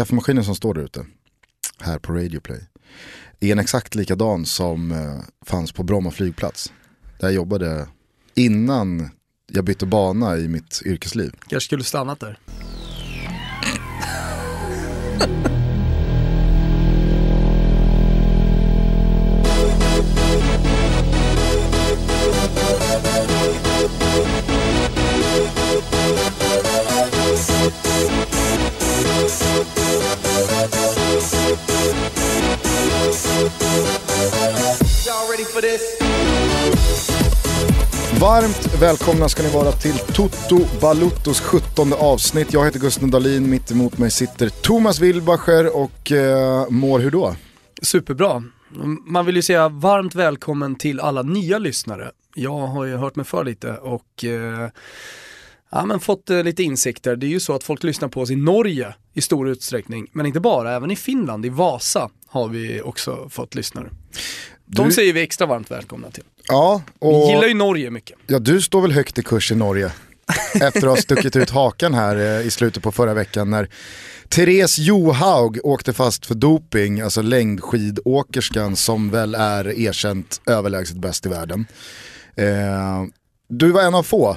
kaffemaskinen som står där ute, här på Radio Play, är en exakt likadan som eh, fanns på Bromma flygplats. Där jag jobbade innan jag bytte bana i mitt yrkesliv. Kanske skulle stannat där. Varmt välkomna ska ni vara till Toto Baluttos 17 avsnitt. Jag heter Gusten Dahlin, mitt emot mig sitter Thomas Wilbacher och eh, mår hur då? Superbra. Man vill ju säga varmt välkommen till alla nya lyssnare. Jag har ju hört mig för lite och eh, ja, men fått eh, lite insikter. Det är ju så att folk lyssnar på oss i Norge i stor utsträckning, men inte bara, även i Finland, i Vasa har vi också fått lyssnare. De Du- säger vi extra varmt välkomna till. Ja, Vi och gillar ju Norge mycket. ja, du står väl högt i kurs i Norge? Efter att ha stuckit ut hakan här eh, i slutet på förra veckan när Therese Johaug åkte fast för doping, alltså längdskidåkerskan som väl är erkänt överlägset bäst i världen. Eh, du var en av få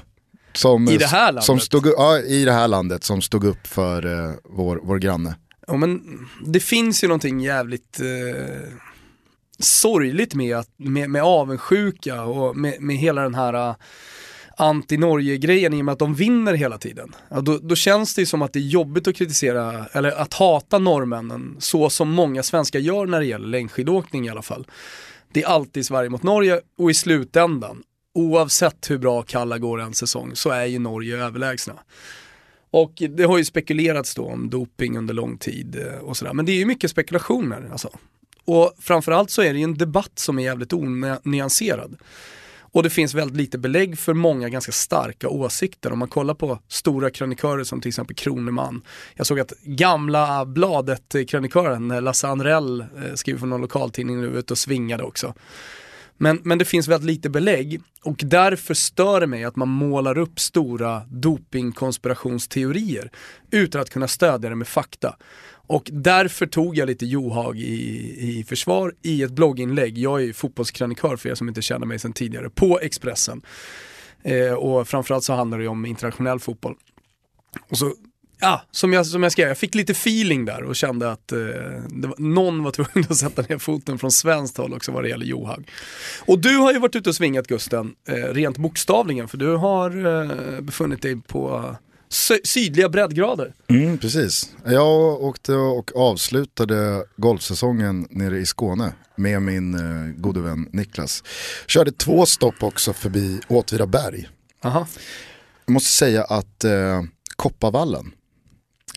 som, I det här landet? som stod, ja, i det här landet som stod upp för eh, vår, vår granne. Ja, men det finns ju någonting jävligt eh, sorgligt med, med, med avundsjuka och med, med hela den här äh, anti-Norge-grejen i och med att de vinner hela tiden. Ja, då, då känns det ju som att det är jobbigt att kritisera, eller att hata norrmännen så som många svenskar gör när det gäller längdskidåkning i alla fall. Det är alltid Sverige mot Norge och i slutändan, oavsett hur bra Kalla går en säsong, så är ju Norge överlägsna. Och det har ju spekulerats då om doping under lång tid eh, och sådär. Men det är ju mycket spekulationer alltså. Och framförallt så är det ju en debatt som är jävligt onyanserad. Och det finns väldigt lite belägg för många ganska starka åsikter. Om man kollar på stora krönikörer som till exempel Kroneman. Jag såg att gamla Bladet-krönikören eh, Lasse Anrell eh, skriver för någon lokaltidning nu ute och svingade också. Men, men det finns väldigt lite belägg och därför stör det mig att man målar upp stora dopingkonspirationsteorier utan att kunna stödja det med fakta. Och därför tog jag lite Johaug i, i försvar i ett blogginlägg. Jag är ju fotbollskrönikör för er som inte känner mig sedan tidigare, på Expressen. Eh, och framförallt så handlar det ju om internationell fotboll. Och så, ja, som jag, som jag skrev, jag fick lite feeling där och kände att eh, det var, någon var tvungen att sätta ner foten från svenskt håll också vad det gäller Johaug. Och du har ju varit ute och svingat Gusten, eh, rent bokstavligen, för du har eh, befunnit dig på sydliga breddgrader. Mm, precis. Jag åkte och avslutade golfsäsongen nere i Skåne med min eh, gode vän Niklas. Körde två stopp också förbi Åtvidaberg. Aha. Jag måste säga att eh, Kopparvallen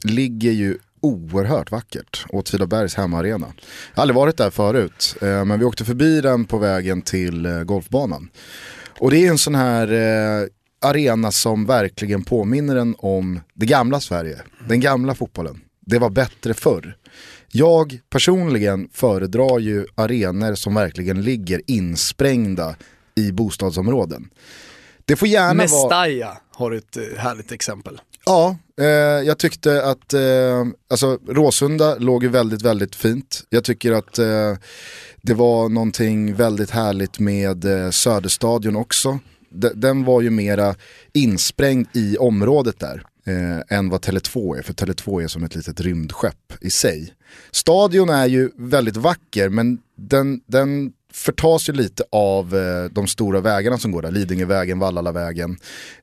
ligger ju oerhört vackert. Åtvidabergs hemmaarena. Jag har aldrig varit där förut, eh, men vi åkte förbi den på vägen till eh, golfbanan. Och det är en sån här eh, arena som verkligen påminner en om det gamla Sverige, den gamla fotbollen. Det var bättre förr. Jag personligen föredrar ju arenor som verkligen ligger insprängda i bostadsområden. Det får gärna vara... Mestalla har du ett eh, härligt exempel. Ja, eh, jag tyckte att eh, alltså, Råsunda låg ju väldigt, väldigt fint. Jag tycker att eh, det var någonting väldigt härligt med eh, Söderstadion också. De, den var ju mera insprängd i området där eh, än vad Tele2 är, för Tele2 är som ett litet rymdskepp i sig. Stadion är ju väldigt vacker, men den, den förtas ju lite av eh, de stora vägarna som går där, Lidingövägen, Vallalavägen.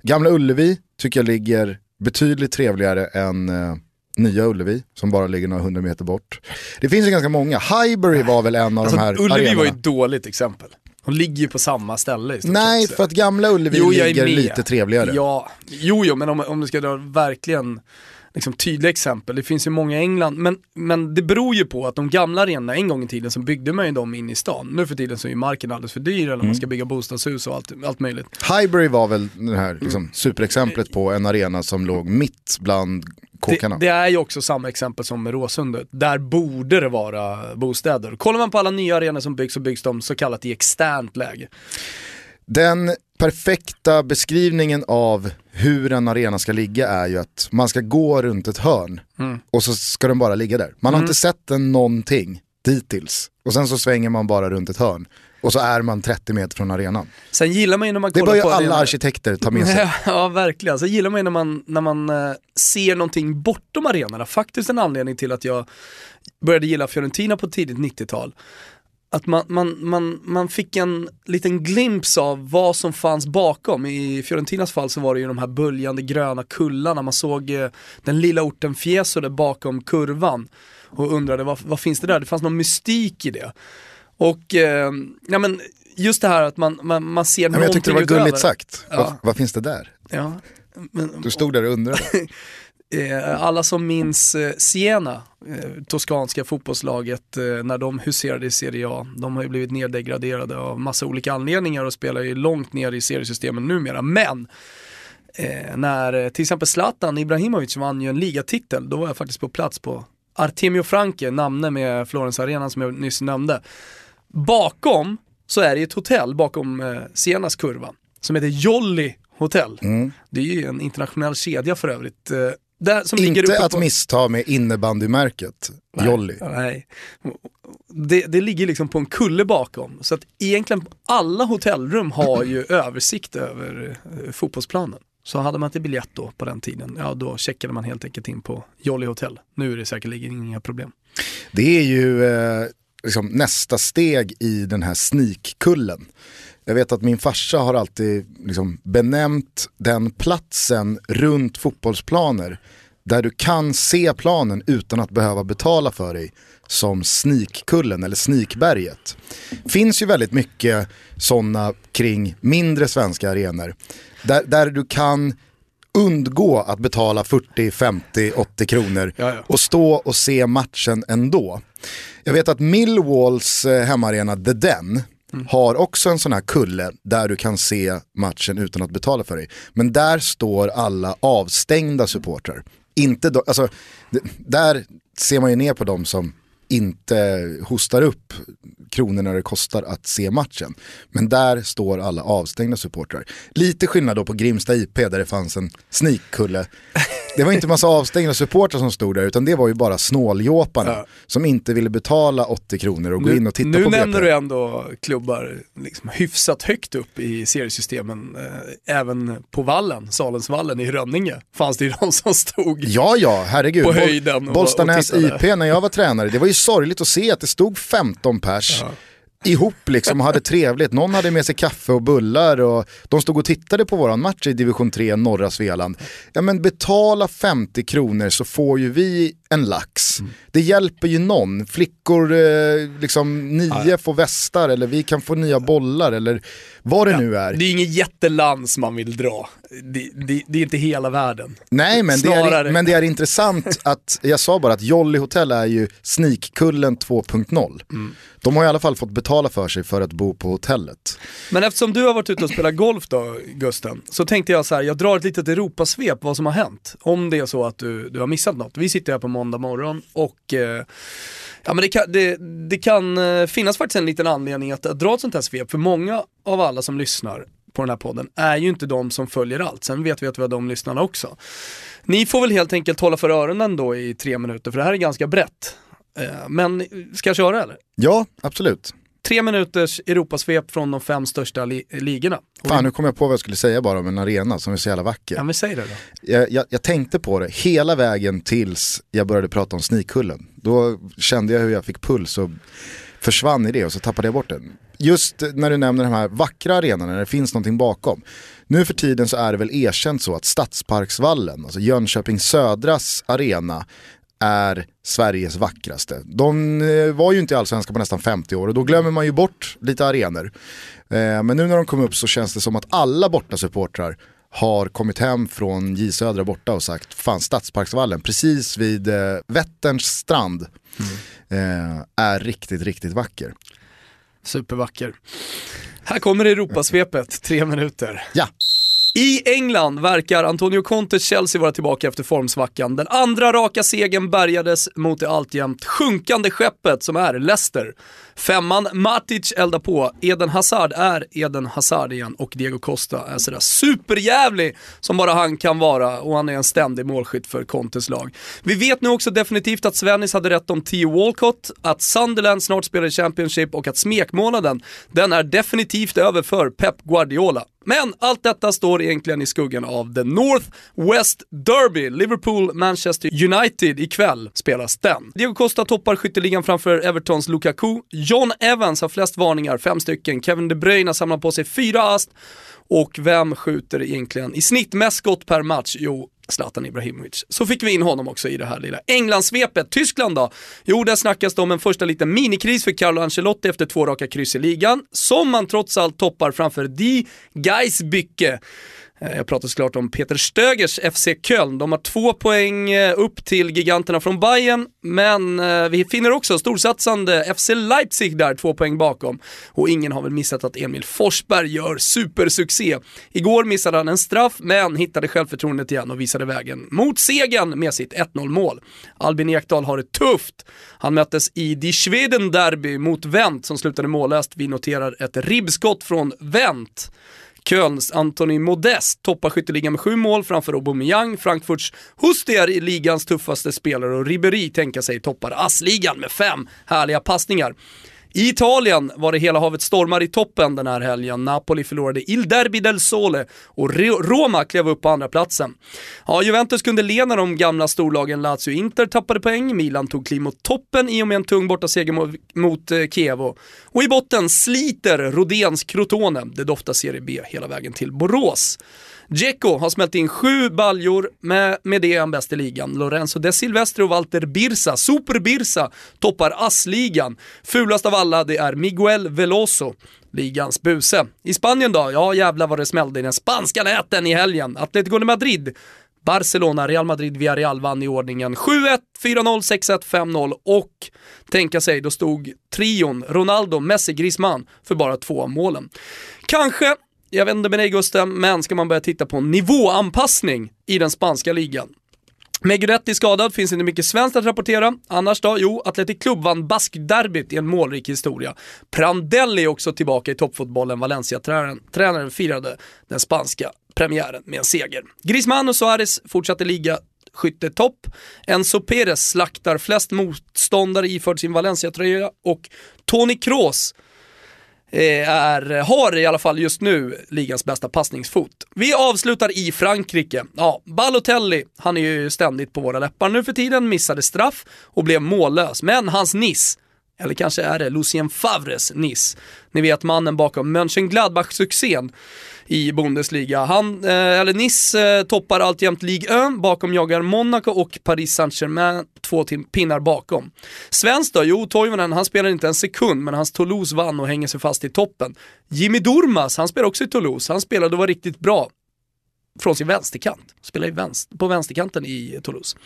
Gamla Ullevi tycker jag ligger betydligt trevligare än eh, Nya Ullevi som bara ligger några hundra meter bort. Det finns ju ganska många, Highbury var väl en av Alltså, de här Ullevi arenorna. var ju ett dåligt exempel. Hon ligger ju på samma ställe Nej, för att gamla Ullevi Jo, ligger lite trevligare. Ja, jo, jo, men om, om du ska dra verkligen liksom, tydliga exempel, det finns ju många i England, men, men det beror ju på att de gamla arenorna, en gång i tiden så byggde man ju dem in i stan. Nu för tiden så är ju marken alldeles för dyr eller Mm. man ska bygga bostadshus och allt, allt möjligt. Highbury var väl det här liksom, superexemplet på en arena som låg mitt bland kåkarna. Det, det är ju också samma exempel som med Råsundet. Där borde det vara bostäder. Kollar man på alla nya arenor som byggs så byggs de så kallat i externt läge. Den perfekta beskrivningen av hur en arena ska ligga är ju att man ska gå runt ett hörn Mm. och så ska den bara ligga där. Man har inte sett den någonting dittills. Och sen så svänger man bara runt ett hörn. Och så är man 30 meter från arenan. Sen gillar man ju när man Det kollar bör ju på alla arenor- arkitekter ta med sig. Ja, verkligen. Så gillar man ju när man, när man eh, ser någonting bortom arenorna. Faktiskt en anledning till att jag började gilla Fiorentina på tidigt 90-tal. Att man, man, man, man fick en liten glimt av vad som fanns bakom. I Fiorentinas fall så var det ju de här böljande gröna kullarna. Man såg eh, den lilla orten Fiesole där bakom kurvan och undrade vad, vad finns det där? Det fanns någon mystik i det. Och eh, ja, men just det här att man, man, man ser någonting jag tyckte det var utöver. gulligt sagt. Ja. Vad, vad finns det där? Ja, men, Du stod där och undrade. eh, alla som minns eh, Siena, eh, toskanska fotbollslaget, när de huserade i Serie A, de har ju blivit neddegraderade av massa olika anledningar och spelar ju långt ner i seriesystemen numera. Men när till exempel Zlatan Ibrahimovic vann ju en ligatitel, då var jag faktiskt på plats på Artemio Franke, namne med Florens Arena som jag nyss nämnde. Bakom så är det ett hotell bakom eh, Sienas kurva som heter Jolly Hotel. Mm. Det är ju en internationell kedja för övrigt. eh, Där, Inte att på... missta med innebandymärket Jolly. Nej. Det, det ligger liksom på en kulle bakom. Så att egentligen alla hotellrum har ju översikt över eh, fotbollsplanen. Så hade man inte biljett då på den tiden, ja då checkade man helt enkelt in på Jolly Hotel. Nu är det säkerligen inga problem. Det är ju eh, liksom nästa steg i den här sneakkullen. Jag vet att min farsa har alltid liksom benämnt den platsen runt fotbollsplaner där du kan se planen utan att behöva betala för dig som sneakkullen eller sneakberget. Finns ju väldigt mycket sådana kring mindre svenska arenor där, där du kan undgå att betala 40, 50, 80 kronor och stå och se matchen ändå. Jag vet att Millwalls eh, hemmaarena The Den har också en sån här kulle där du kan se matchen utan att betala för dig. Men där står alla avstängda supportrar. Inte do, alltså, där ser man ju ner på dem som inte hostar upp kronorna det kostar att se matchen. Men där står alla avstängda supportrar. Lite skillnad då på Grimsta IP där det fanns en sneakkulle. Det var inte massa avstängda supportrar som stod där utan det var ju bara snåljåparna Ja. som inte ville betala 80 kronor och gå in och titta nu på nämner BP. du ändå klubbar liksom hyfsat högt upp i seriesystemen. Eh, även på vallen, Salensvallen i Rönninge, fanns det ju de som stod. Ja, ja, herregud. På höjden Bollstanäs. IP när jag var tränare, det var ju sorgligt att se att det stod 15 pers ihop liksom och hade trevligt. Någon hade med sig kaffe och bullar och de stod och tittade på våran match i division 3 norra Svealand. Ja men betala 50 kronor så får ju vi en lax. Mm. Det hjälper ju någon. Flickor, eh, liksom nio får västar eller vi kan få nya bollar eller vad det nu är. Det är inget jättelans man vill dra. Det, det, det är inte hela världen. Nej men det, är, men det är intressant att, jag sa bara att Jolly Hotel är ju Sneakkullen 2.0. Mm. De har i alla fall fått betala för sig för att bo på hotellet. Men eftersom du har varit ute och spelat golf då, Gusten, så tänkte jag så här, jag drar ett litet Europasvep vad som har hänt. Om det är så att du, du har missat något. Vi sitter här på måndag morgon och eh, ja, men det, kan, det, det kan eh, finnas faktiskt en liten anledning att, att dra ett sånt här svep. För många av alla som lyssnar på den här podden är ju inte de som följer allt. Sen vet vi att vi har de lyssnarna också. Ni får väl helt enkelt hålla för öronen då i tre minuter, för det här är ganska brett. Eh, men eh, ska jag köra eller? Ja, absolut. Tre minuters Europasvep från de fem största li- ligorna. Och Fan, nu kom jag på vad jag skulle säga bara om en arena som är så jävla vacker. Ja men säg det då. Jag, jag, jag tänkte på det hela vägen tills jag började prata om Sneakkullen. Då kände jag hur jag fick puls och försvann i det och så tappade jag bort den. Just när du nämner de här vackra arenorna, när det finns någonting bakom. Nu för tiden så är det väl erkänt så att Stadsparksvallen, alltså Jönköping Södras arena, är Sveriges vackraste. De eh, var ju inte i Allsvenskan på nästan 50 år och då glömmer man ju bort lite arenor. Eh, Men nu när de kom upp så känns det som att alla bortasupportrar har kommit hem från J Södra borta och sagt fan Stadsparksvallen precis vid eh, Vätterns strand eh, är riktigt, riktigt vacker. Supervacker. Här kommer Europasvepet, tre minuter. Ja. I England verkar Antonio Contes Chelsea vara tillbaka efter formsvackan. Den andra raka segern bärgades mot det alltjämt sjunkande skeppet som är Leicester. Femman Matic eldar på, Eden Hazard är Eden Hazard igen och Diego Costa är sådär superjävlig som bara han kan vara och han är en ständig målskytt för Contes lag. Vi vet nu också definitivt att Svennis hade rätt om Theo Walcott, att Sunderland snart spelar i Championship och att smekmånaden, den är definitivt över för Pep Guardiola. Men allt detta står egentligen i skuggan av The North West Derby. Liverpool-Manchester United ikväll spelas den. Diego Costa toppar skytteligan framför Evertons Lukaku. John Evans har flest varningar, fem stycken. Kevin De Bruyne har samlat på sig fyra ast. Och vem skjuter egentligen i snitt mest skott per match? Jo, Zlatan Ibrahimovic. Så fick vi in honom också i det här lilla Englandssvepet. Tyskland då? Jo, där snackas det om en första liten minikris för Carlo Ancelotti efter två raka kryss i ligan, som man trots allt toppar framför Die Geisbücke. Eh, jag pratar såklart om Peter Stögers FC Köln. De har två poäng eh, upp till giganterna från Bayern, men eh, vi finner också storsatsande FC Leipzig där, två poäng bakom. Och ingen har väl missat att Emil Forsberg gör supersuccé. Igår missade han en straff, men hittade självförtroendet igen och visade vägen mot segern med sitt 1-0 mål. Albin Ekdal har det tufft. Han möttes i Die Schweden Derby mot Wendt som slutade mållöst. Vi noterar ett ribbskott från Wendt. Kölns Anthony Modest toppar skytteligan med sju mål framför Aubameyang, Frankfurts Hustier i ligans tuffaste spelare och Ribéry tänka sig toppar ASS-ligan med fem härliga passningar. I Italien var det hela havet stormar i toppen den här helgen. Napoli förlorade Il Derby del Sole och Roma klev upp på andra platsen. Ja, Juventus kunde le när de gamla storlagen Lazio och Inter tappade poäng. Milan tog kliv mot toppen i och med en tung bortaseger mot, mot eh, Och i botten sliter Rodens Crotone. Det doftar Serie B hela vägen till Borås. Dzeko har smält in sju baljor, med, med det är han bäst i ligan. Lorenzo De Silvestro, och Walter Birsa, Super Birsa, toppar ASS-ligan. Fulast av alla, det är Miguel Veloso ligans buse. I Spanien då? Ja jävlar vad det smällde i den spanska näten i helgen. Atletico de Madrid Barcelona, Real Madrid, Villarreal vann i ordningen 7-1, 4-0, 6-1, 5-0 och tänka sig, då stod trion Ronaldo, Messi, Griezmann för bara två av målen. Kanske jag vänder med dig Gusten, men ska man börja titta på nivåanpassning i den spanska ligan. Meguretti skadad, finns inte mycket svenskt att rapportera. Annars då? Jo, Atletic Club vann baskderbyt i en målrik historia. Prandelli är också tillbaka i toppfotbollen. Valencia-tränaren firade den spanska premiären med en seger. Griezmann och Suarez fortsatte liga skyttetopp. Enzo Perez slaktar flest motståndare iförd sin Valencia-tröja och Toni Kroos Eh, är, har i alla fall just nu ligans bästa passningsfot. Vi avslutar i Frankrike. Ja, Balotelli, han är ju ständigt på våra läppar nu för tiden, missade straff och blev mållös. Men hans Nice, eller kanske är det Lucien Favres Nice, ni vet mannen bakom Mönchengladbach-succén, i Bundesliga. Han, eh, eller Nice eh, toppar alltjämt Ligue 1, bakom jagar Monaco och Paris Saint-Germain två pinnar bakom. Svenskt då? Jo, Toivonen, han spelar inte en sekund, men hans Toulouse vann och hänger sig fast i toppen. Jimmy Durmas, han spelar också i Toulouse, han spelade och var riktigt bra från sin vänsterkant. Spelar vänster, på vänsterkanten i Toulouse.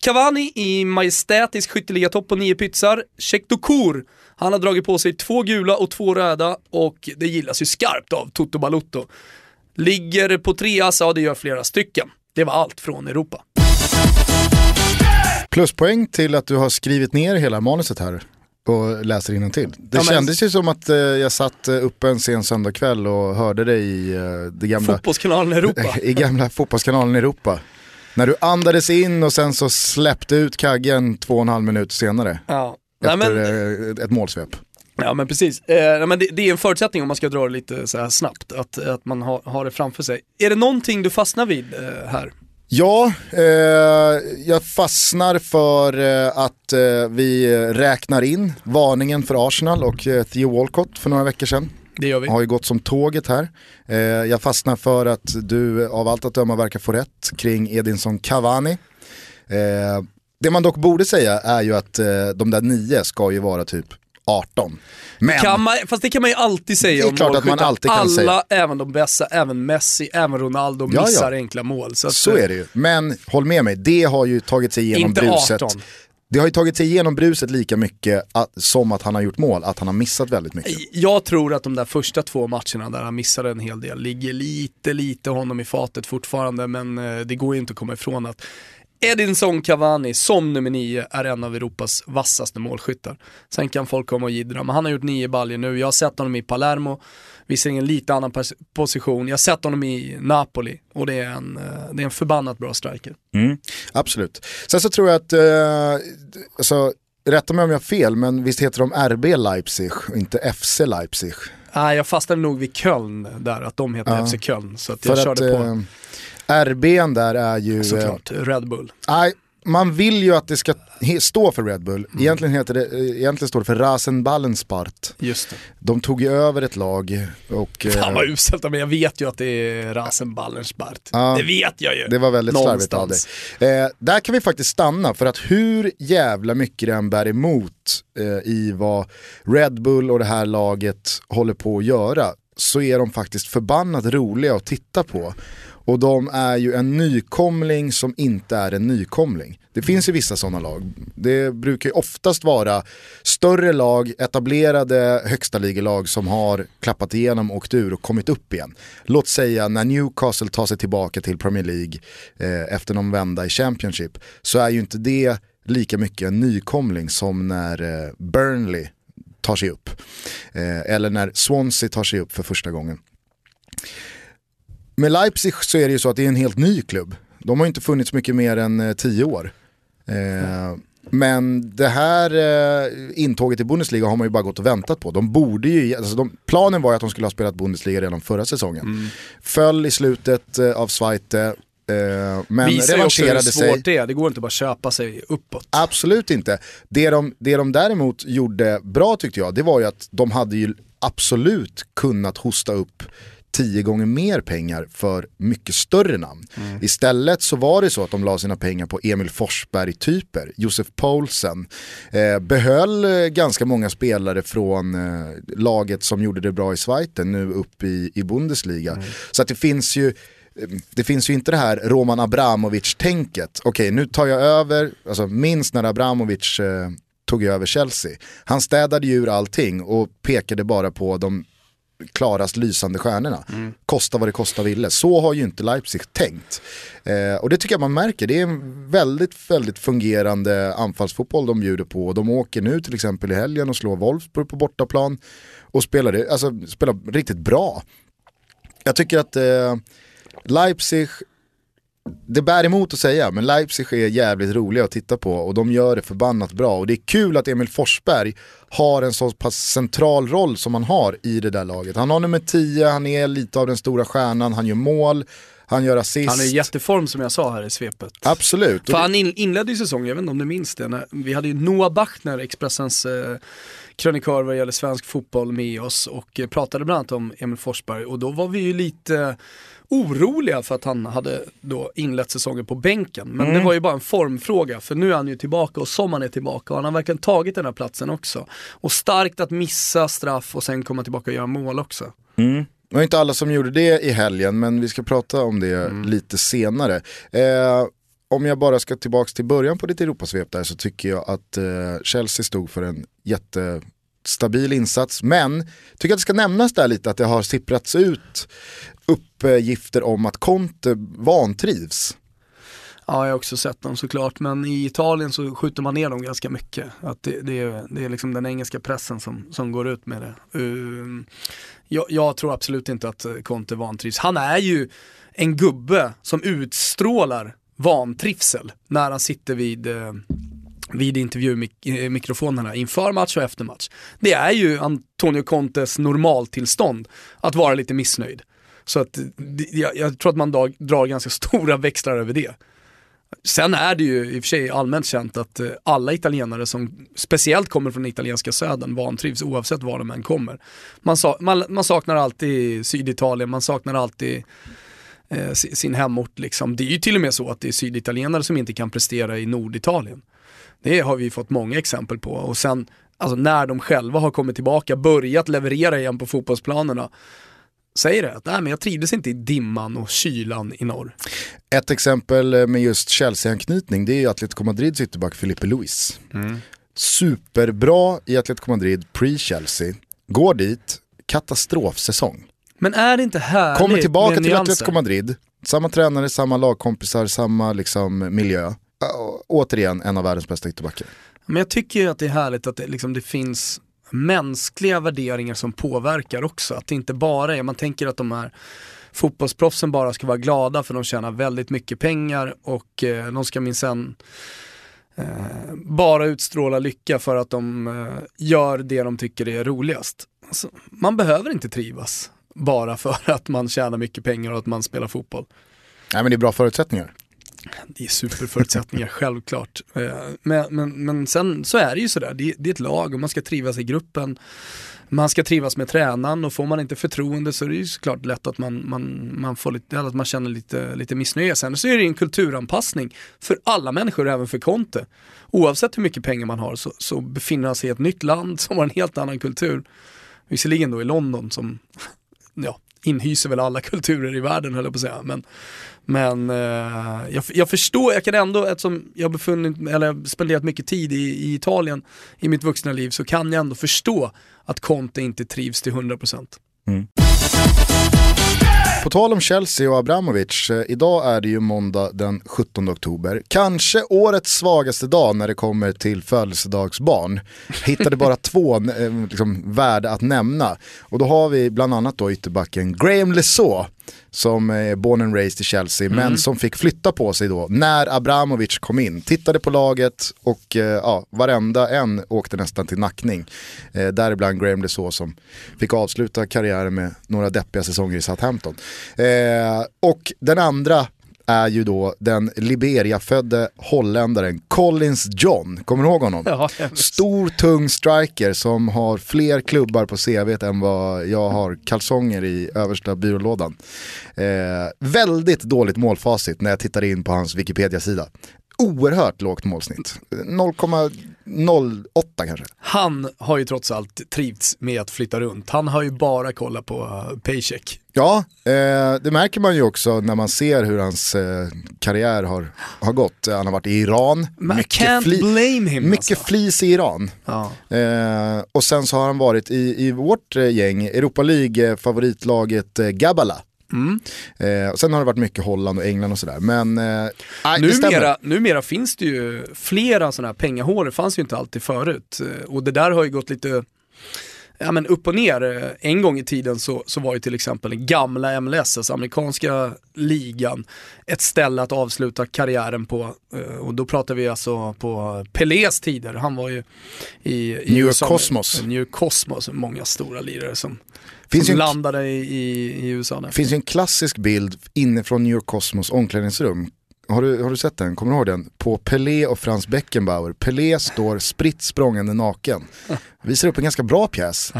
Cavani i majestätisk skytteligatopp på nio pytsar. Chekdokur, han har dragit på sig två gula och två röda och det gillas ju skarpt av Toto Balutto. Ligger på treas, ja det gör flera stycken. Det var allt från Europa. Pluspoäng till att du har skrivit ner hela manuset här och läser till. Det ja, kändes ju som att eh, jag satt eh, uppe en sen söndagkväll och hörde dig i eh, det gamla... Fotbollskanalen Europa. I gamla fotbollskanalen Europa. När du andades in och sen så släppte ut kaggen två och en halv minut senare. Ja. Efter Nej, men... Eh, ett målsvep. Ja men precis, eh, men det, det, är en förutsättning om man ska dra det lite så snabbt, att, att man har, har det framför sig. Är det någonting du fastnar vid eh, här? Ja, eh, jag fastnar för eh, att eh, vi räknar in varningen för Arsenal och eh, Theo Walcott för några veckor sedan. Det gör vi. Har ju gått som tåget här. Eh, jag fastnar för att du av allt att döma verkar få rätt kring Edinson Cavani. Eh, det man dock borde säga är ju att de där nio ska ju vara typ 18. Men, kan man, fast det kan man ju alltid säga det är om klart att man alltid kan Alla, säga. även de bästa, även Messi, även Ronaldo ja, missar ja. enkla mål. Så, att, så är det ju. Men håll med mig, det har ju tagit sig igenom inte bruset. 18. det har ju tagit sig igenom bruset lika mycket att, som att han har gjort mål, att han har missat väldigt mycket. Jag tror att de där första två matcherna där han missade en hel del ligger lite, lite honom i fatet fortfarande men eh, det går ju inte att komma ifrån att Edinson Cavani som nummer nio är en av Europas vassaste målskyttar. Sen kan folk komma och jiddra, men han har gjort nio baljer nu. Jag har sett honom i Palermo, visserligen lite annan position. Jag har sett honom i Napoli och det är en, eh, det är en förbannat bra striker. Mm, absolut. Sen så tror jag att, eh, alltså, rätta mig om jag har fel, men visst heter de RB Leipzig, inte FC Leipzig? Nej, jag fastnade nog vid Köln där, att de heter ja. FC Köln. Så att jag För körde att, på. Eh, RBn där är ju... Såklart, Red Bull. Nej, man vill ju att det ska stå för Red Bull. Mm. Egentligen, heter det, egentligen står det för Rasenballenspart. Just det. De tog ju över ett lag och... Fan vad uselt men jag vet ju att det är Rasenballenspart. Ja, det vet jag ju. Det var väldigt slarvigt av dig. Eh, där kan vi faktiskt stanna för att hur jävla mycket det än bär emot eh, i vad Red Bull och det här laget håller på att göra så är de faktiskt förbannat roliga att titta på. Och de är ju en nykomling som inte är en nykomling. Det finns ju vissa sådana lag. Det brukar ju oftast vara större lag, etablerade högsta ligelag som har klappat igenom, åkt ur och kommit upp igen. Låt säga när Newcastle tar sig tillbaka till Premier League eh, efter någon vända i Championship så är ju inte det lika mycket en nykomling som när eh, Burnley tar sig upp. Eh, eller när Swansea tar sig upp för första gången. Med Leipzig så är det ju så att det är en helt ny klubb. De har inte funnits mycket mer än eh, tio år. Eh, men det här eh, intåget i Bundesliga har man ju bara gått och väntat på. De borde ju, alltså de, planen var ju att de skulle ha spelat Bundesliga redan förra säsongen. Mm. Föll i slutet eh, av Zweite, eh, men Visar revancherade också hur svårt det är, det går inte bara köpa sig uppåt. Absolut inte. Det de, det de däremot gjorde bra tyckte jag, det var ju att de hade ju absolut kunnat hosta upp tio gånger mer pengar för mycket större namn. Mm. Istället så var det så att de la sina pengar på Emil Forsberg-typer, Josef Poulsen, eh, behöll eh, ganska många spelare från eh, laget som gjorde det bra i Schweiz nu upp i, i Bundesliga. Mm. Så att det finns ju det finns ju inte det här Roman Abramovic-tänket. Okej, nu tar jag över, alltså minst när Abramovic eh, tog över Chelsea. Han städade ju ur allting och pekade bara på de klarast lysande stjärnorna. Mm. Kosta vad det kosta ville. Så har ju inte Leipzig tänkt. Eh, och det tycker jag man märker. Det är en väldigt, väldigt fungerande anfallsfotboll de bjuder på. De åker nu till exempel i helgen och slår Wolfsburg på bortaplan. Och spelar, alltså, spelar riktigt bra. Jag tycker att eh, Leipzig det bär emot att säga, men Leipzig är jävligt roliga att titta på och de gör det förbannat bra. Och det är kul att Emil Forsberg har en så pass central roll som han har i det där laget. Han har nummer 10, han är lite av den stora stjärnan, han gör mål, han gör assist. Han är i jätteform som jag sa här i svepet. Absolut. För han inledde ju säsongen, jag vet inte om du minns det, när vi hade ju Noah Bachner, Expressens eh, krönikör vad gäller svensk fotboll med oss och eh, pratade bland annat om Emil Forsberg och då var vi ju lite oroliga för att han hade då inlett säsongen på bänken. Men mm. det var ju bara en formfråga för nu är han ju tillbaka och som han är tillbaka och han har verkligen tagit den här platsen också. Och starkt att missa straff och sen komma tillbaka och göra mål också. Mm. Det var inte alla som gjorde det i helgen men vi ska prata om det mm. lite senare. Eh, om jag bara ska tillbaka till början på ditt Europasvep där så tycker jag att eh, Chelsea stod för en jätte stabil insats. Men tycker att det ska nämnas där lite att det har sipprats ut uppgifter om att Conte vantrivs. Ja, jag har också sett dem såklart, men i Italien så skjuter man ner dem ganska mycket. Att det, det, är, det är liksom den engelska pressen som, som går ut med det. Uh, jag, jag, tror absolut inte att Conte vantrivs. Han är ju en gubbe som utstrålar vantrivsel när han sitter vid uh, vid intervjumikrofonerna eh, inför match och efter match. Det är ju Antonio Contes normaltillstånd att vara lite missnöjd. Så att jag, jag tror att man dag, drar ganska stora växlar över det. Sen är det ju i och för sig allmänt känt att eh, alla italienare som speciellt kommer från italienska södern vantrivs oavsett var de än kommer. Man, sa, man, man saknar alltid Syditalien, man saknar alltid eh, sin hemort liksom. Det är ju till och med så att det är syditalienare som inte kan prestera i Norditalien. Det har vi fått många exempel på och sen alltså när de själva har kommit tillbaka, börjat leverera igen på fotbollsplanerna säger det, att nej, men jag trivdes inte i dimman och kylan i norr. Ett exempel med just Chelsea-anknytning det är ju Atletico Madrids ytterback Filipe Luis. Mm. Superbra i Atletico Madrid pre-Chelsea, går dit, katastrofsäsong. Men är det inte härligt Kommer tillbaka till? Atletico Madrid, samma tränare, samma lagkompisar, samma liksom, miljö. Å- återigen en av världens bästa ytterbackar. Men jag tycker ju att det är härligt att det, liksom, det finns mänskliga värderingar som påverkar också. Att det inte bara är, man tänker att de här fotbollsproffsen bara ska vara glada för de tjänar väldigt mycket pengar och eh, de ska minsann eh, bara utstråla lycka för att de eh, gör det de tycker är roligast. Alltså, man behöver inte trivas bara för att man tjänar mycket pengar och att man spelar fotboll. Nej men det är bra förutsättningar. Det är superförutsättningar, självklart. Eh, Men, men, men sen så är det ju sådär, det, det är ett lag och man ska trivas i gruppen. Man ska trivas med tränaren och får man inte förtroende så är det ju såklart lätt att man, man, man, får lite, att man känner lite, lite missnöje. Sen så är det en kulturanpassning för alla människor, även för Conte. Oavsett hur mycket pengar man har så, så befinner han sig i ett nytt land som har en helt annan kultur. Visserligen då i London som ja, inhyser väl alla kulturer i världen höll jag på att säga. Men, men eh, jag, jag förstår, jag kan ändå, eftersom jag befunnit, eller spenderat mycket tid i, i Italien i mitt vuxna liv så kan jag ändå förstå att Conte inte trivs till 100%. På tal om Chelsea och Abramovic, eh, idag är det ju måndag den 17 oktober. Kanske årets svagaste dag när det kommer till födelsedagsbarn. Hittade bara två eh, liksom, värda att nämna. Och då har vi bland annat då ytterbacken Graham Lesaux som är born and raised i Chelsea men som fick flytta på sig då när Abramovic kom in. Tittade på laget och eh, ja, varenda en åkte nästan till nackning. Eh, däribland Graham Lesaux som fick avsluta karriären med några deppiga säsonger i Southampton. Eh, och den andra är ju då den Liberia-födde holländaren Collins John. Kommer du ihåg honom? Ja, Stor tung striker som har fler klubbar på CVt än vad jag har kalsonger i översta byrålådan. Eh, väldigt dåligt målfacit när jag tittar in på hans Wikipedia-sida. Oerhört lågt målsnitt. 0,08 kanske. Han har ju trots allt trivts med att flytta runt. Han har ju bara kollat på uh, paycheck. Ja, eh, det märker man ju också när man ser hur hans eh, karriär har, har gått. Han har varit i Iran, Man mycket, fli- blame him mycket alltså. flis i Iran. Ja. Eh, och sen så har han varit i, i vårt eh, gäng, Europa League-favoritlaget eh, Gabala. Mm. Eh, sen har det varit mycket Holland och England och sådär. Men eh. Numera, numera finns det ju flera sådana här pengahår, det fanns ju inte alltid förut. Eh, Och det där har ju gått lite ja, men upp och ner. Eh, En gång i tiden så, så var ju till exempel den gamla MLS, alltså amerikanska ligan, ett ställe att avsluta karriären på. Eh, Och då pratar vi alltså på Pelés tider. Han var ju i, i New York USA. Cosmos. New York Cosmos, många stora lirare som, Finns som landade i, i, i USA. Det finns ju en klassisk bild inifrån New York Cosmos omklädningsrum. Har du, har du sett den? Kommer du ihåg den? På Pelé och Franz Beckenbauer. Pelé står spritt språngande naken. Visar upp en ganska bra pjäs.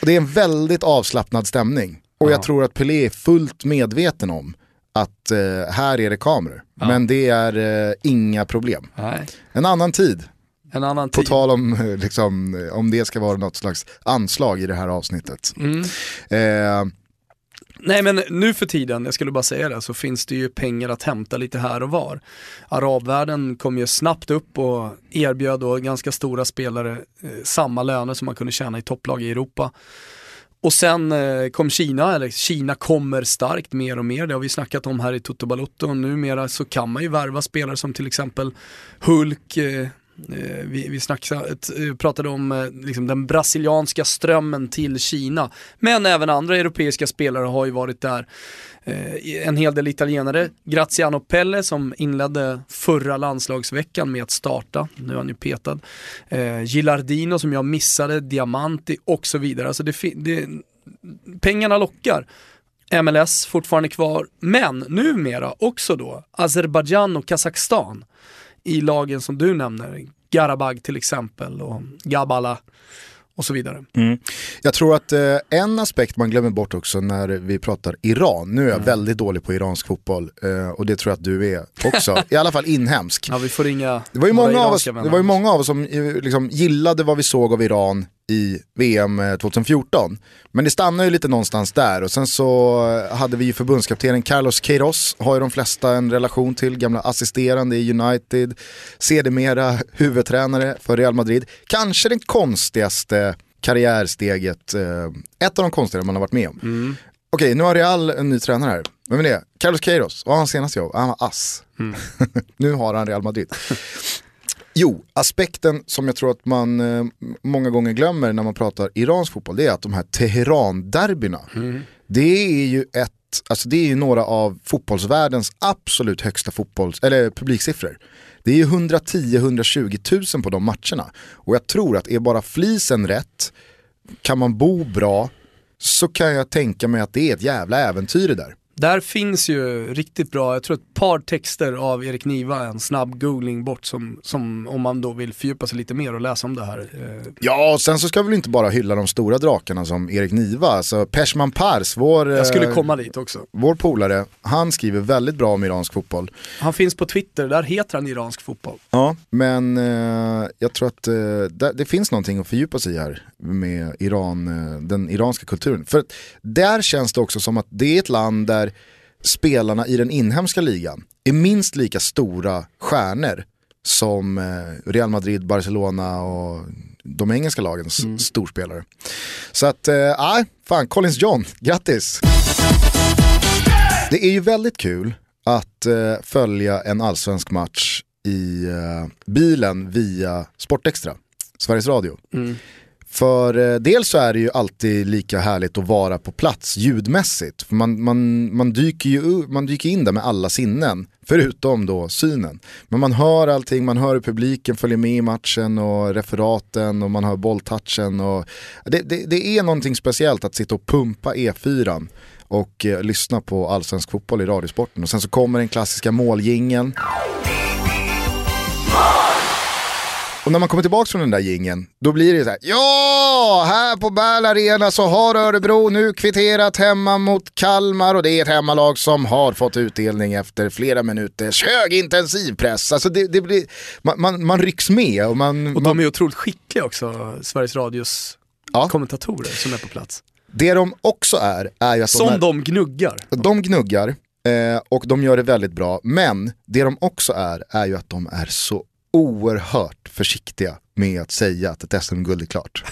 och det är en väldigt avslappnad stämning. Och jag Ja. tror att Pelé är fullt medveten om att eh, här är det kameror. Men det är eh, inga problem. Nej, En annan tid. En annan På tal om, eh, liksom, eh, om det ska vara något slags anslag i det här avsnittet. Mm. Eh, Nej men nu för tiden, jag skulle bara säga det, så finns det ju pengar att hämta lite här och var. Arabvärlden kom ju snabbt upp och erbjöd då ganska stora spelare eh, samma löner som man kunde tjäna i topplag i Europa. Och sen eh, kom Kina, eller Kina kommer starkt mer och mer, det har vi snackat om här i Toto Balotto och numera så kan man ju värva spelare som till exempel Hulk, Eh, Eh, vi vi snackade, eh, pratade om eh, liksom den brasilianska strömmen till Kina. Men även andra europeiska spelare har ju varit där. En hel del italienare. Graziano Pelle som inledde förra landslagsveckan med att starta. Nu är han ju petad. Gilardino som jag missade, Diamanti och så vidare. Alltså det, det, pengarna lockar. MLS fortfarande kvar, men numera också då Azerbajdzjan och Kazakstan i lagen som du nämner, Garabag till exempel och Gabala och så vidare. Jag tror att eh, en aspekt man glömmer bort också när vi pratar Iran, nu är jag Mm. väldigt dålig på iransk fotboll eh, och det tror jag att du är också, i alla fall inhemsk. Ja, vi får ringa Det var, ju många av oss, det var ju många av oss som eh, liksom gillade vad vi såg av Iran i VM 2014. Men det stannar ju lite någonstans där och sen så hade vi ju förbundskaptenen Carlos Queiroz, har ju de flesta en relation till, gamla assisterande i United, sedermera huvudtränare för Real Madrid. Kanske den konstigaste karriärsteget, eh, ett av de konstigare man har varit med om. Mm. Okej, nu har Real en ny tränare här. Vem är det? Carlos Queiroz, vad har han senast jobb? Han var ass. Mm. nu har han Real Madrid. Jo, aspekten som jag tror att man eh, många gånger glömmer när man pratar iransk fotboll, det är att de här Teheran-derbyna, Mm. det är ju ett, alltså det är ju några av fotbollsvärldens absolut högsta fotbolls, eller publiksiffror. Det är ju 110-120 000 på de matcherna. Och jag tror att är bara flisen rätt, kan man bo bra, så kan jag tänka mig att det är ett jävla äventyr det där. Där finns ju riktigt bra, jag tror ett par texter av Erik Niva, en snabb googling bort som, som om man då vill fördjupa sig lite mer och läsa om det här. Eh, Ja, och sen så ska vi inte bara hylla de stora drakarna som Erik Niva, alltså Peshman Pars, vår, Jag skulle eh, komma dit också. vår polare, han skriver väldigt bra om iransk fotboll. Han finns på Twitter, där heter han iransk fotboll. Ja, men eh, jag tror att det, finns någonting att fördjupa sig i här med Iran, den iranska kulturen. För där känns det också som att det är ett land där spelarna i den inhemska ligan är minst lika stora stjärnor som eh, Real Madrid, Barcelona och de engelska lagens storspelare. Så att, nej, fan, Collins John, grattis! Det är ju väldigt kul att eh, följa en allsvensk match i eh, bilen via Sportextra, Sveriges Radio. För eh, dels så är det ju alltid lika härligt att vara på plats ljudmässigt. För man, man, man, dyker ju man dyker in där med alla sinnen, förutom då synen. Men man hör allting, man hör hur publiken följer med i matchen och referaten och man hör bolltouchen. Och det, det, det är någonting speciellt att sitta och pumpa E4 och eh, lyssna på allsvensk fotboll i radiosporten. Och sen så kommer den klassiska målgingen. Och när man kommer tillbaka från den där gingen, då blir det så här. Ja, här på Bärl Arena så har Örebro nu kvitterat hemma mot Kalmar och det är ett hemmalag som har fått utdelning efter flera minuters högintensiv press. Alltså det, det blir, man, man, man rycks med och man... Och man de är otroligt skickliga också, Sveriges Radios Ja. kommentatorer som är på plats. det de också är, är ju att Som de, är, de gnuggar. de gnuggar eh, och de gör det väldigt bra. Men det de också är, är ju att de är så oerhört försiktiga med att säga att ett SM-guld är klart.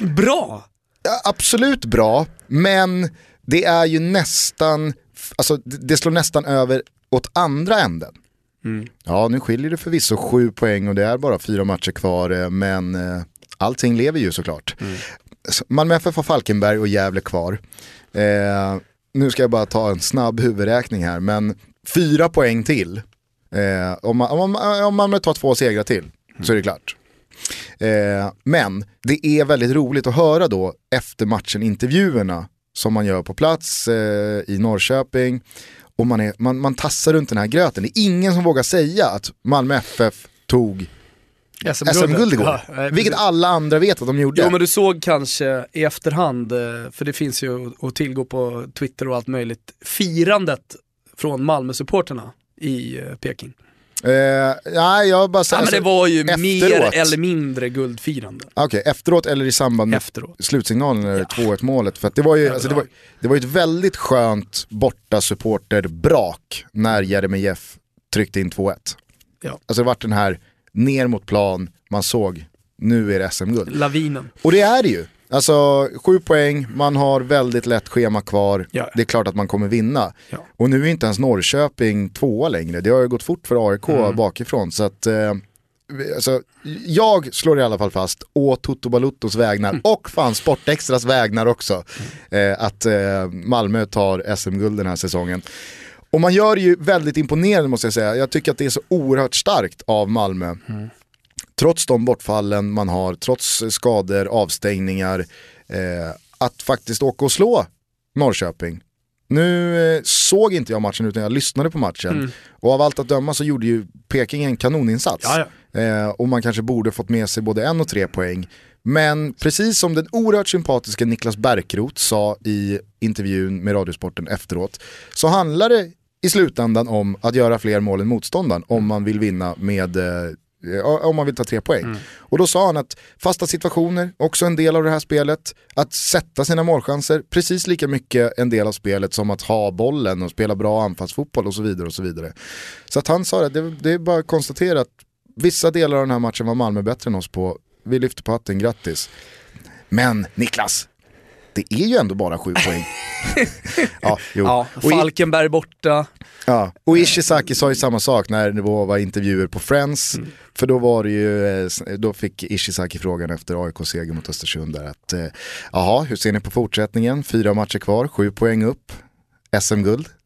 Bra! Ja, absolut bra, men det är ju nästan, alltså det slår nästan över åt andra änden. Ja, nu skiljer det förvisso sju poäng och det är bara fyra matcher kvar, eh, men eh, allting lever ju såklart. Så Malmö FF har Falkenberg och Gävle kvar. Eh, nu ska jag bara ta en snabb huvudräkning här, men fyra poäng till. Eh, om, man, om, man, om Malmö tar två segrar till så är det klart. Eh, men det är väldigt roligt att höra då efter matchen intervjuerna som man gör på plats eh, i Norrköping. Och man, är, man, man tassar runt den här gröten. Det är ingen som vågar säga att Malmö FF tog SM-guld igår. Ja, vilket alla andra vet att de gjorde. Jo men du såg kanske i efterhand, eh, för det finns ju att tillgå på Twitter och allt möjligt, firandet från Malmö-supporterna i eh, Peking. Eh, nej, jag bara Ja, säger men det var ju efteråt. mer eller mindre guldfirande Okej, efteråt eller i samband med efteråt. slutsignalen eller 2-1 målet. För det, var ju, alltså det, var, det var ett väldigt skönt borta supporterbrak när Jeremejeff tryckte in 2-1. Ja. Alltså det vart den här ner mot plan, man såg nu är det SM-guld. Lavinen. Och det är det ju. Alltså sju poäng, man har väldigt lätt schema kvar. Ja. Det är klart att man kommer vinna. Ja. Och nu är inte ens Norrköping tvåa längre. Det har ju gått fort för AIK Mm. bakifrån. Så att, eh, alltså, jag slår i alla fall fast å Toto Baluttos vägnar Mm. och fan Sportextras vägnar också. Eh, att eh, Malmö tar SM-guld den här säsongen. Och man gör det ju väldigt imponerande måste jag säga. Jag tycker att det är så oerhört starkt av Malmö trots de bortfallen man har, trots skador, avstängningar, eh, att faktiskt åka och slå Norrköping. Nu eh, såg inte jag matchen utan jag lyssnade på matchen. Och av allt att döma så gjorde ju Peking en kanoninsats. Ja, Eh, och man kanske borde fått med sig både en och tre poäng. Men precis som den oerhört sympatiska Niklas Bärkroth sa i intervjun med Radiosporten efteråt, så handlar det i slutändan om att göra fler mål än motståndaren om man vill vinna med eh, om man vill ta tre poäng. Mm. Och då sa han att fasta situationer, också en del av det här spelet. Att sätta sina målchanser, precis lika mycket en del av spelet som att ha bollen och spela bra anfallsfotboll och så vidare. och Så vidare. Så att han sa det, det, det är bara att konstatera att vissa delar av den här matchen var Malmö bättre än oss på. Vi lyfter på hatten, grattis. Men Niklas, det är ju ändå bara sju poäng. ja, jo. ja, Falkenberg borta. Ja, och Ishizaki sa ju samma sak när det var intervjuer på Friends. Mm. För då var det ju, eh, då fick Ishizaki frågan efter AIK-seger mot Östersund där att, eh, jaha, hur ser ni på fortsättningen? Fyra matcher kvar, sju poäng upp, SM-guld.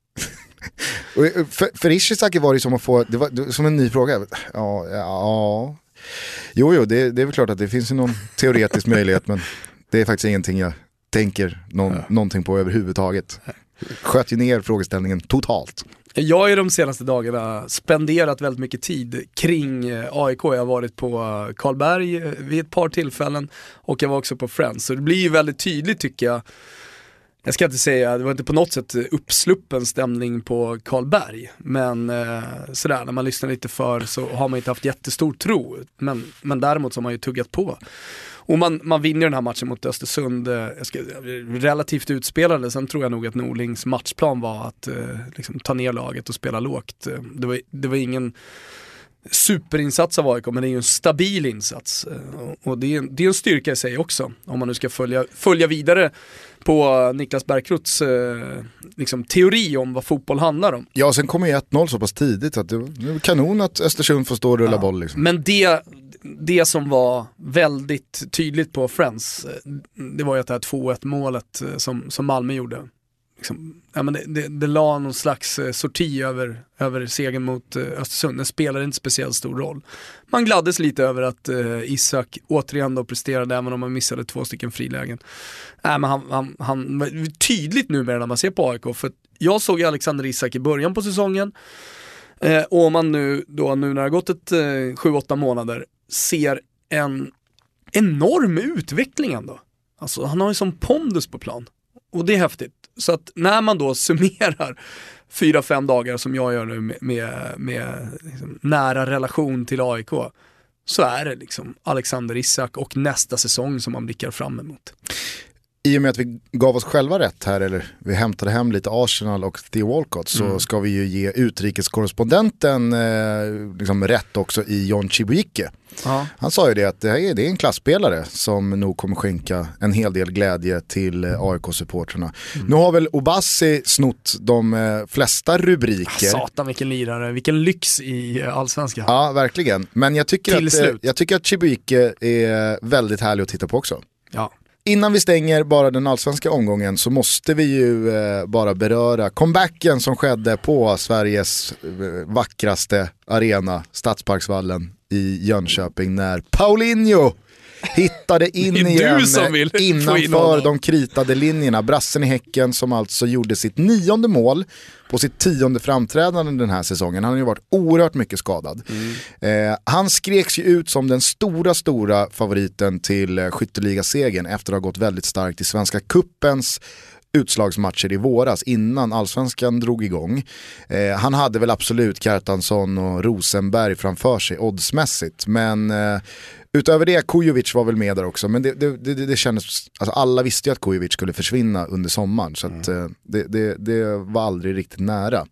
Eh, för, för Ishizaki var det som att få, det var som en ny fråga. Ja, ja. Jo, jo, det, det är väl klart att det finns ju någon teoretisk möjlighet men det är faktiskt ingenting jag tänker någon, ja. någonting på överhuvudtaget. Sköt ju ner frågeställningen totalt. Jag har ju de senaste dagarna spenderat väldigt mycket tid kring eh, AIK. Jag har varit på eh, Karlberg eh, vid ett par tillfällen och jag var också på Friends. Så det blir ju väldigt tydligt tycker jag. Jag ska inte säga, det var inte på något sätt uppsluppen stämning på Karlberg. Men eh, sådär, när man lyssnar lite för så har man inte haft jättestor tro. Men, men däremot så har man ju tuggat på. Och man, man vinner den här matchen mot Östersund, eh, ska, relativt utspelade. Sen tror jag nog att Norlings matchplan var att eh, liksom, ta ner laget och spela lågt. Eh, det var, det var ingen superinsats av AIK, men det är ju en stabil insats. Och det är, det är en styrka i sig också, om man nu ska följa, följa vidare på Niklas Bärkroths eh, liksom, teori om vad fotboll handlar om. Ja, sen kommer ju 1-0 så pass tidigt att det är kanon att Östersund får stå och rulla ja. boll. Liksom. Men det, det som var väldigt tydligt på Friends, eh, det var ju att det här 2-1 målet eh, som, som Malmö gjorde. Liksom, ja, men det, det, det la någon slags eh, sorti över, över segern mot Östersund. Den spelade inte speciellt stor roll. Man gladdes lite över att eh, Isak återigen då presterade även om man missade två stycken frilägen. Äh, men han, han, han tydligt numera när man ser på AIK, för jag såg Alexander Isak i början på säsongen eh, och om man nu, då, nu när det har gått ett eh, 7-8 månader ser en enorm utveckling ändå. Alltså han har ju som pondus på plan. Och det är häftigt. Så att när man då summerar fyra, fem dagar som jag gör nu med, med, med liksom nära relation till AIK, så är det liksom Alexander Isak och nästa säsong som man blickar fram emot i och med att vi gav oss själva rätt här, eller vi hämtade hem lite Arsenal och Theo Walcott, så mm. ska vi ju ge utrikeskorrespondenten eh, liksom rätt också i John Chibuike. Ja. Han sa ju det att det, här är, det är en klassspelare som nog kommer skänka en hel del glädje till eh, AIK-supportrarna. Mm. Nu har väl Obassi snott de eh, flesta rubriker. Ah, satan vilken lirare, vilken lyx i eh, allsvenskan. Ja, verkligen. Men jag tycker, att, eh, jag tycker att Chibuike är väldigt härlig att titta på också. Ja. Innan vi stänger bara den allsvenska omgången så måste vi ju eh, bara beröra comebacken som skedde på Sveriges eh, vackraste arena, Stadsparksvallen i Jönköping när Paulinho hittade in igen innanför de kritade linjerna. Brassen i Häcken som alltså gjorde sitt nionde mål på sitt tionde framträdande den här säsongen. Han har ju varit oerhört mycket skadad. Mm. Eh, han skreks ju ut som den stora, stora favoriten till eh, skytteligasegern efter att ha gått väldigt starkt i Svenska Kuppens utslagsmatcher i våras innan allsvenskan drog igång. Eh, han hade väl absolut Kjartansson och Rosenberg framför sig oddsmässigt men eh, Utöver det, Kujovic var väl med där också, men det, det, det, det kändes, alltså alla visste ju att Kujovic skulle försvinna under sommaren, så att, mm. Eh, det, det, var aldrig riktigt nära.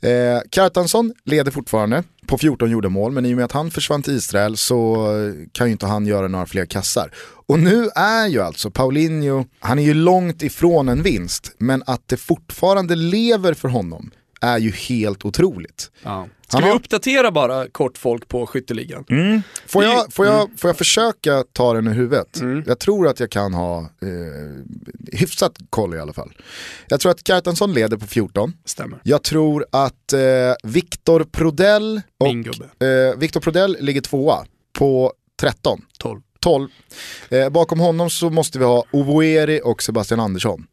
Eh, Kjartansson leder fortfarande på 14 gjorda mål, men i och med att han försvann till Israel så kan ju inte han göra några fler kassar. Och nu är ju alltså Paulinho, han är ju långt ifrån en vinst, men att det fortfarande lever för honom är ju helt otroligt. Ja. Ska vi uppdatera bara kort folk på skytteligan? Mm. Får, jag, får, jag, mm. får jag försöka ta den ur huvudet? Mm. Jag tror att jag kan ha eh, hyfsat koll i alla fall. Jag tror att Kjartansson leder på 14. Stämmer. Jag tror att eh, Viktor Prodell och eh, Viktor Prodell ligger tvåa på 13. 12. 12. Eh, bakom honom så måste vi ha Ovoeri och Sebastian Andersson.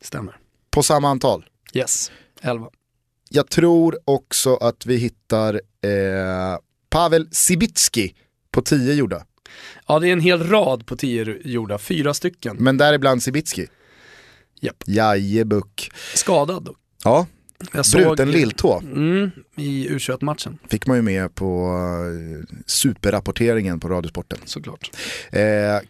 Stämmer. På samma antal. Yes, 11 jag tror också att vi hittar eh, Pavel Sibitski på 10 gjorda. Ja, det är en hel rad på 10 gjorda, fyra stycken. Men däribland Sibitski? Japp. Jajebuck. Skadad då? Ja, Jag såg- Bruten lilltå Mm, i U21-matchen, fick man ju med på eh, superrapporteringen på Radiosporten. såklart. Eh,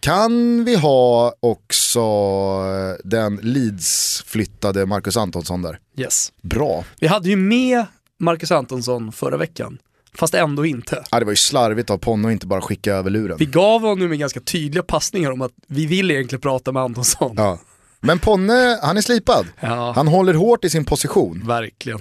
kan vi ha också eh, den Leeds-flyttade Marcus Antonsson där? Yes. Bra. Vi hade ju med Marcus Antonsson förra veckan, fast ändå inte. Ja, det var ju slarvigt av Ponno att inte bara skicka över luren. Vi gav honom med ganska tydliga passningar om att vi vill egentligen prata med Antonsson. Ja. Men Ponne, han är slipad. Ja, Han håller hårt i sin position. verkligen.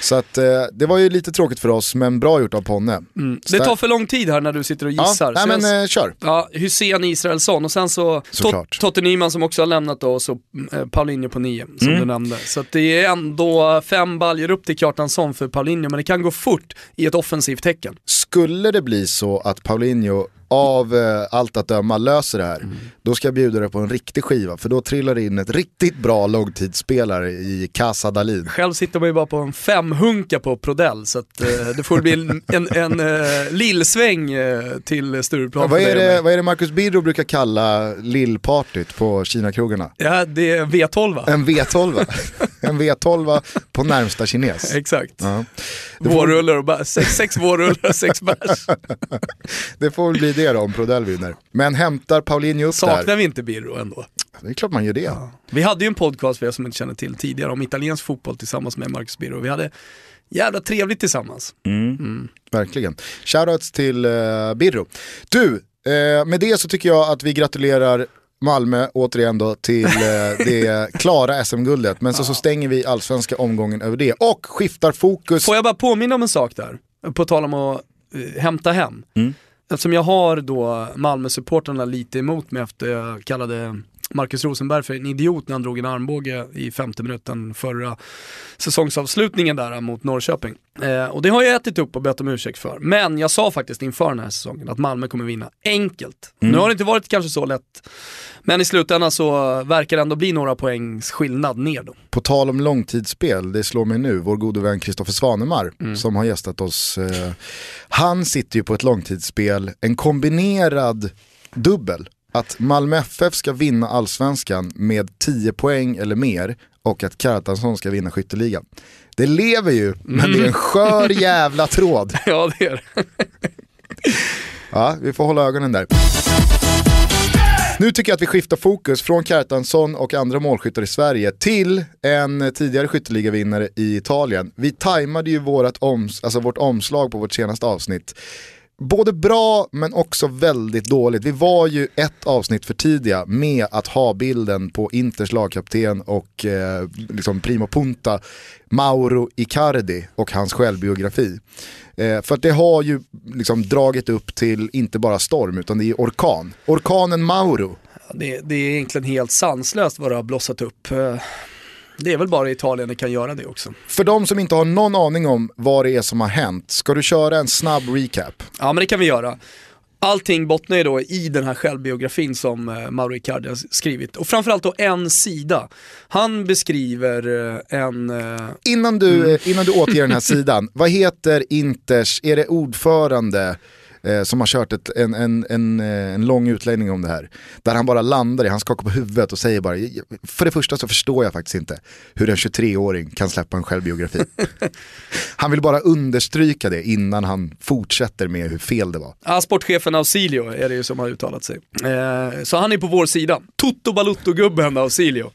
Så att, eh, det var ju lite tråkigt för oss, men bra gjort av Ponne. Mm. Det tar för lång tid här när du sitter och gissar. Ja, nej, men eh, kör. Ja, Hussein Israelsson och sen så. Tot- Totte Nyman som också har lämnat då och så eh, Paulinho på nio som Mm. du nämnde. Så att det är ändå fem baljor upp till Kjartansson för Paulinho men det kan gå fort i ett offensivt tecken. Skulle det bli så att Paulinho av eh, allt att döma löser det här, Mm. då ska jag bjuda dig på en riktig skiva. För då trillar det in ett riktigt bra långtidsspelare i Casa Dalin. Själv sitter man ju bara på en femhunka på Prodell så att eh, det får bli en, en, en eh, lillsväng eh, till Stureplan. Vad för är, det, vad är det Marcus Birro brukar kalla lillpartyt på Kina-krogarna? Ja, det är V12 va? En V12. en V12 på närmsta kines. Exakt. Ja. Det, får, Vårrullar och bärs. Sex, sex vårrullar och sex bärs. det får väl bli det då om Prodell vinner. Men hämtar Paulinho upp Saknar där? vi inte Birro ändå? Det är klart man gör det. Vi hade ju en podcast för er som inte känner till tidigare om italiensk fotboll tillsammans med Marcus Birro. Vi hade jävla trevligt tillsammans. Verkligen. Shoutouts till uh, Birro. Du, eh, med det så tycker jag att vi gratulerar Malmö återigen då till eh, det klara SM-guldet. Men så, så stänger vi allsvenska omgången över det och skiftar fokus. Får jag bara påminna om en sak där? På tal om att eh, hämta hem. Mm. Eftersom jag har då Malmö-supportrarna lite emot mig efter jag kallade Marcus Rosenberg för en idiot när han drog en armbåge i femte minuten förra säsongsavslutningen där mot Norrköping. Eh, och det har jag ätit upp och bett om ursäkt för. Men jag sa faktiskt inför den här säsongen att Malmö kommer vinna enkelt. Nu har det inte varit kanske så lätt, men i slutändan så verkar det ändå bli några poängs skillnad ner då. På tal om långtidsspel, det slår mig nu, vår gode vän Kristoffer Svanemar som har gästat oss. Eh, han sitter ju på ett långtidsspel, en kombinerad dubbel. Att Malmö FF ska vinna allsvenskan med 10 poäng eller mer och att Kjartansson ska vinna skytteligan. Det lever ju, men det är en skör jävla tråd. ja det är det. Ja, vi får hålla ögonen där. Nu tycker jag att vi skiftar fokus från Kjartansson och andra målskyttar i Sverige till en tidigare skytteligavinnare i Italien. Vi tajmade ju vårat oms alltså vårt omslag på vårt senaste avsnitt. Både bra men också väldigt dåligt. Vi var ju ett avsnitt för tidiga med att ha bilden på Inters lagkapten och eh, liksom primo punta Mauro Icardi och hans självbiografi. Eh, för att det har ju liksom dragit upp till inte bara storm utan det är orkan. Orkanen Mauro. Det, det är egentligen helt sanslöst vad det har blossat upp. Eh, det är väl bara Italien det kan göra det också. För de som inte har någon aning om vad det är som har hänt, ska du köra en snabb recap? Ja men det kan vi göra. Allting bottnar ju då i den här självbiografin som eh, Mauro Icardi har skrivit. Och framförallt då en sida. Han beskriver eh, en... eh, Innan du, eh, innan du återger den här sidan, vad heter Inters, är det ordförande eh, som har kört ett, en, en, en, eh, en lång utläggning om det här. Där han bara landar i, han skakar på huvudet och säger bara, för det första så förstår jag faktiskt inte hur en 23-åring kan släppa en självbiografi. han vill bara understryka det innan han fortsätter med hur fel det var. Ja, sportchefen Ausilio är det ju som har uttalat sig. Eh, så han är på vår sida. Toto Balutto-gubben Ausilio.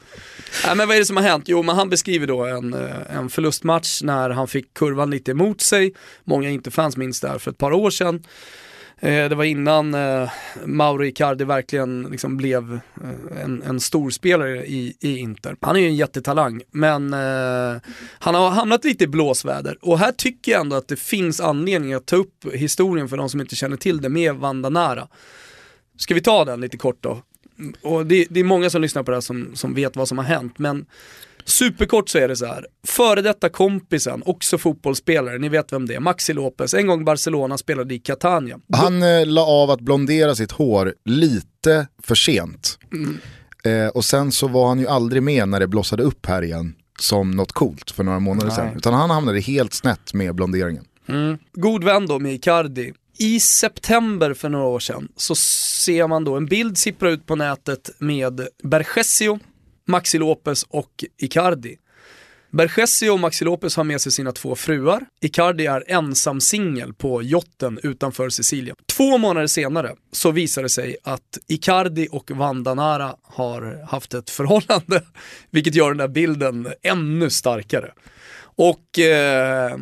Äh, men vad är det som har hänt? Jo, men han beskriver då en, eh, en förlustmatch när han fick kurvan lite emot sig. Många inte fans minns där för ett par år sedan. Eh, det var innan eh, Mauro Icardi verkligen liksom blev eh, en, en storspelare i, i Inter. Han är ju en jättetalang, men han har hamnat lite i blåsväder. Och här tycker jag ändå att det finns anledning att ta upp historien för de som inte känner till det med Vandanara. Ska vi ta den lite kort då? Och det, det är många som lyssnar på det här som, som vet vad som har hänt, men Superkort så är det så här. före detta kompisen, också fotbollsspelare, ni vet vem det är, Maxi Lopez, en gång Barcelona spelade i Catania. Han eh, la av att blondera sitt hår lite för sent. Eh, och sen så var han ju aldrig med när det blossade upp här igen som något coolt för några månader Nej. sedan. Utan han hamnade helt snett med blonderingen. Mm. God vän då med Icardi. I september för några år sedan så ser man då en bild sippra ut på nätet med Bergesio, Maxi Lopez och Icardi. Bergesio och Maxi Lopez har med sig sina två fruar. Icardi är ensam singel på jotten utanför Sicilien. Två månader senare så visar det sig att Icardi och Vandanara har haft ett förhållande, vilket gör den där bilden ännu starkare. Och... Eh,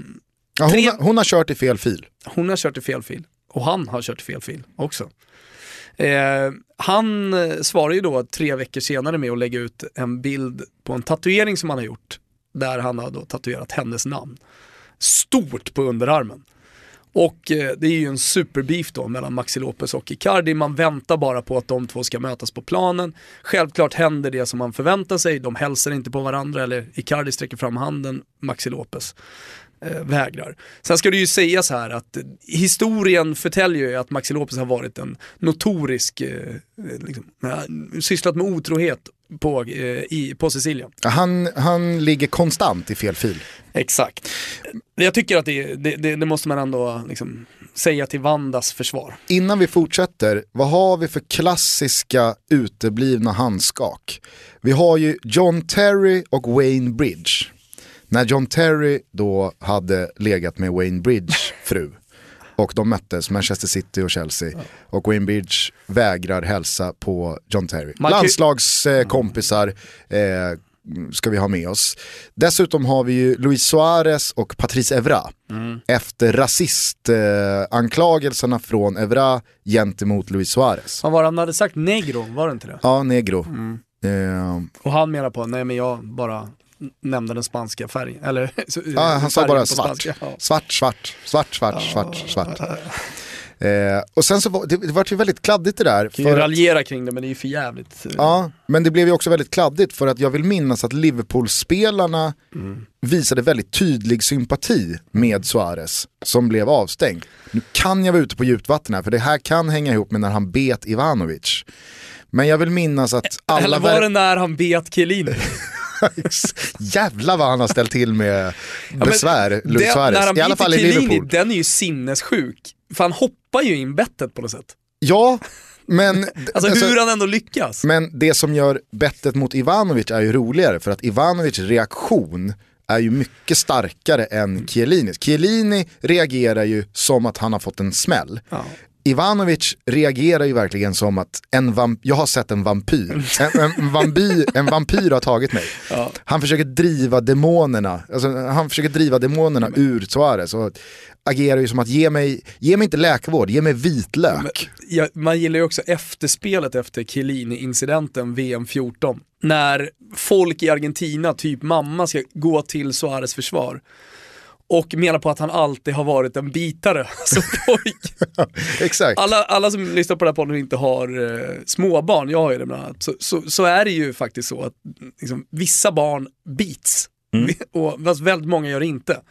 ja, hon, tre... hon har kört i fel fil. Hon har kört i fel fil. Och han har kört i fel fil också. Eh, han svarar ju då tre veckor senare med att lägga ut en bild på en tatuering som han har gjort där han har då tatuerat hennes namn. Stort på underarmen. Och eh, det är ju en superbeef då mellan Maxi Lopez och Icardi. Man väntar bara på att de två ska mötas på planen. Självklart händer det som man förväntar sig. De hälsar inte på varandra eller Icardi sträcker fram handen, Maxi Lopez eh, vägrar. Sen ska det ju sägas här att historien förtäljer ju att Maxi Lopez har varit en notorisk, eh, eh liksom, sysslat med otrohet på, eh, i, på Sicilien. Han, han ligger konstant i fel fil. Exakt. Jag tycker att det, det, det, det måste man ändå liksom säga till Vandas försvar. Innan vi fortsätter, vad har vi för klassiska uteblivna handskak? Vi har ju John Terry och Wayne Bridge. När John Terry då hade legat med Wayne Bridge fru och de möttes, Manchester City och Chelsea. Och Wayne Bridge vägrar hälsa på John Terry. Landslagskompisar eh, ska vi ha med oss. Dessutom har vi ju Luis Suarez och Patrice Evra. Mm. Efter rasistanklagelserna eh, från Evra gentemot Luis Suarez. Vad var det han hade sagt? Negro, var det inte det? Ja, negro. Mm. Eh. Och han menar på, nej men jag bara nämnde den spanska färgen. Eller, ja, han sa bara svart. ja. svart. Svart, svart, svart, svart, svart, Eh, och sen så var det, det var ju väldigt kladdigt det där. Kan ju raljera kring det men det är ju för jävligt. Ja, men det blev ju också väldigt kladdigt för att jag vill minnas att Liverpool-spelarna mm. visade väldigt tydlig sympati med Suarez som blev avstängd. Nu kan jag vara ute på djupt vatten här för det här kan hänga ihop med när han bet Ivanovic. Men jag vill minnas att alla... Eller var det när han bet Chiellini? Jävlar vad han har ställt till med besvär, ja, Luis Suarez. I alla fall i Liverpool. Den är ju sinnessjuk. För han hoppar ju in bettet på något sätt. Ja, men, alltså, alltså hur han ändå lyckas. Men det som gör bettet mot Ivanovic är ju roligare för att Ivanovics reaktion är ju mycket starkare än Chiellinis. Chiellini reagerar ju som att han har fått en smäll. Ja. Ivanovic reagerar ju verkligen som att en vamp jag har sett en vampyr. En, en, vampyr, en vampyr har tagit mig. Ja. Han försöker driva demonerna, alltså, han försöker driva demonerna ur Suarez och agerar ju som att ge mig, ge mig inte läkarvård, ge mig vitlök. Men, ja, man gillar ju också efterspelet efter Chiellini-incidenten VM 14. När folk i Argentina, typ mamma, ska gå till Suarez försvar och menar på att han alltid har varit en bitare som pojk. Exakt. Alla, alla som lyssnar på den här podden inte har eh, småbarn, jag har ju det bland annat, så, så, så, är det ju faktiskt så att liksom, vissa barn bits. Mm. Och väldigt många gör det inte.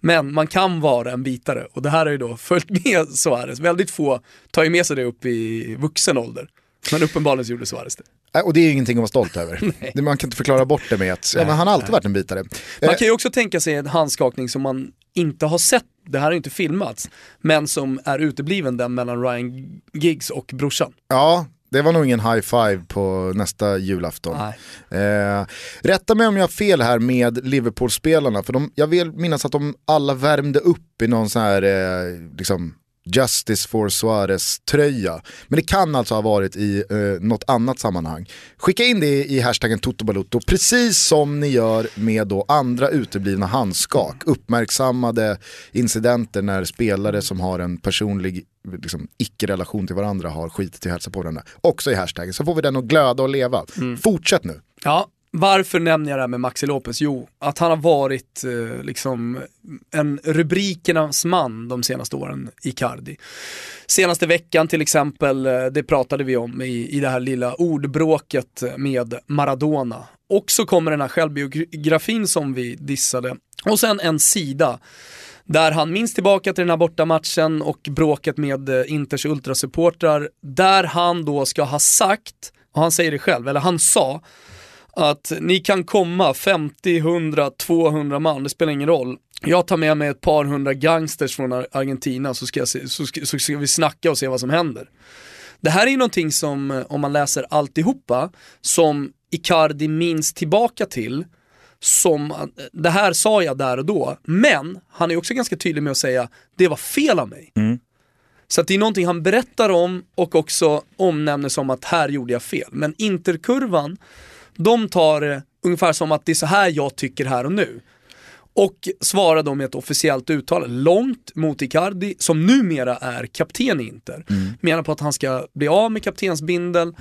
Men man kan vara en bitare och det här har ju då följt med Suarez. Väldigt få tar ju med sig det upp i vuxen ålder. Men uppenbarligen så gjorde Suarez det. Och det är ingenting att vara stolt över. man kan inte förklara bort det med att ja, men han har alltid varit en bitare. Man eh, kan ju också tänka sig en handskakning som man inte har sett, det här har inte filmats, men som är utebliven den mellan Ryan Giggs och brorsan. Ja, det var nog ingen high five på nästa julafton. Eh, rätta mig om jag har fel här med Liverpool-spelarna, för de, jag vill minnas att de alla värmde upp i någon sån här eh, liksom, Justice for Suarez-tröja. Men det kan alltså ha varit i eh, något annat sammanhang. Skicka in det i hashtaggen Totobalutto, precis som ni gör med då andra uteblivna handskak. Uppmärksammade incidenter när spelare som har en personlig liksom, icke-relation till varandra har skitit till hälsa på varandra. Också i hashtaggen, så får vi den att glöda och leva. Mm. Fortsätt nu. Ja, varför nämner jag det här med Maxi Lopez? Jo, att han har varit eh, liksom en rubrikernas man de senaste åren i Cardi. Senaste veckan till exempel, eh, det pratade vi om i, i det här lilla ordbråket med Maradona. Och så kommer den här självbiografin som vi dissade. Och sen en sida där han minns tillbaka till den här bortamatchen och bråket med eh, Inters ultrasupportrar. Där han då ska ha sagt, och han säger det själv, eller han sa, att ni kan komma 50, 100, 200 man, det spelar ingen roll. Jag tar med mig ett par hundra gangsters från Argentina så ska, se, så, ska, så ska vi snacka och se vad som händer. Det här är ju någonting som, om man läser alltihopa, som Icardi minns tillbaka till, som, det här sa jag där och då, men han är också ganska tydlig med att säga, det var fel av mig. Mm. Så det är någonting han berättar om och också omnämner som att här gjorde jag fel. Men interkurvan, de tar det ungefär som att det är så här jag tycker här och nu. Och svarar då med ett officiellt uttalande, långt mot Icardi, som numera är kapten i Inter. Mm. Menar på att han ska bli av med kaptensbindeln.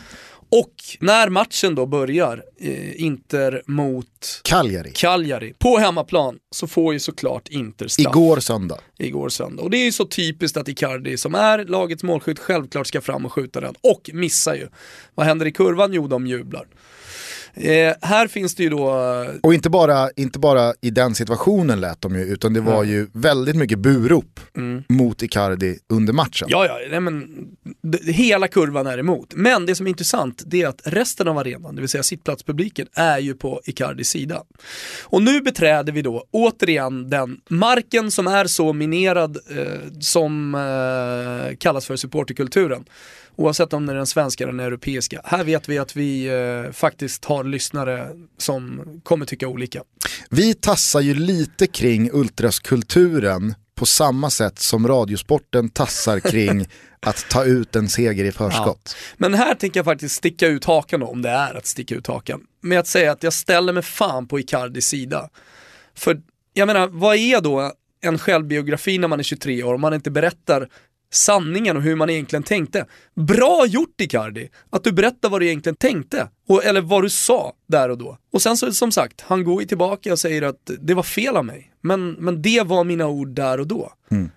Och när matchen då börjar, eh, Inter mot Cagliari. Cagliari, på hemmaplan, så får ju såklart Inter straff. Igår söndag. Igår söndag. Och det är ju så typiskt att Icardi, som är lagets målskytt, självklart ska fram och skjuta den. Och missar ju. Vad händer i kurvan? Jo, de jublar. Eh, här finns det ju då... Och inte bara, inte bara i den situationen lät de ju, utan det var ju väldigt mycket burop mot Icardi under matchen. Ja, ja, nej, men hela kurvan är emot. Men det som är intressant, det är att resten av arenan, det vill säga sittplatspubliken, är ju på Icardis sida. Och nu beträder vi då återigen den marken som är så minerad eh, som eh, kallas för supporterkulturen. Oavsett om det är den svenska eller den europeiska. Här vet vi att vi eh, faktiskt har lyssnare som kommer tycka olika. Vi tassar ju lite kring ultraskulturen på samma sätt som radiosporten tassar kring att ta ut en seger i förskott. Men här tänker jag faktiskt sticka ut hakan då, om det är att sticka ut hakan. Med att säga att jag ställer mig fan på Icardis sida. För jag menar, vad är då en självbiografi när man är 23 år om man inte berättar sanningen och hur man egentligen tänkte. Bra gjort Icardi, att du berättar vad du egentligen tänkte. Och, eller vad du sa där och då. Och sen så som sagt, han går ju tillbaka och säger att det var fel av mig. Men, men det var mina ord där och då.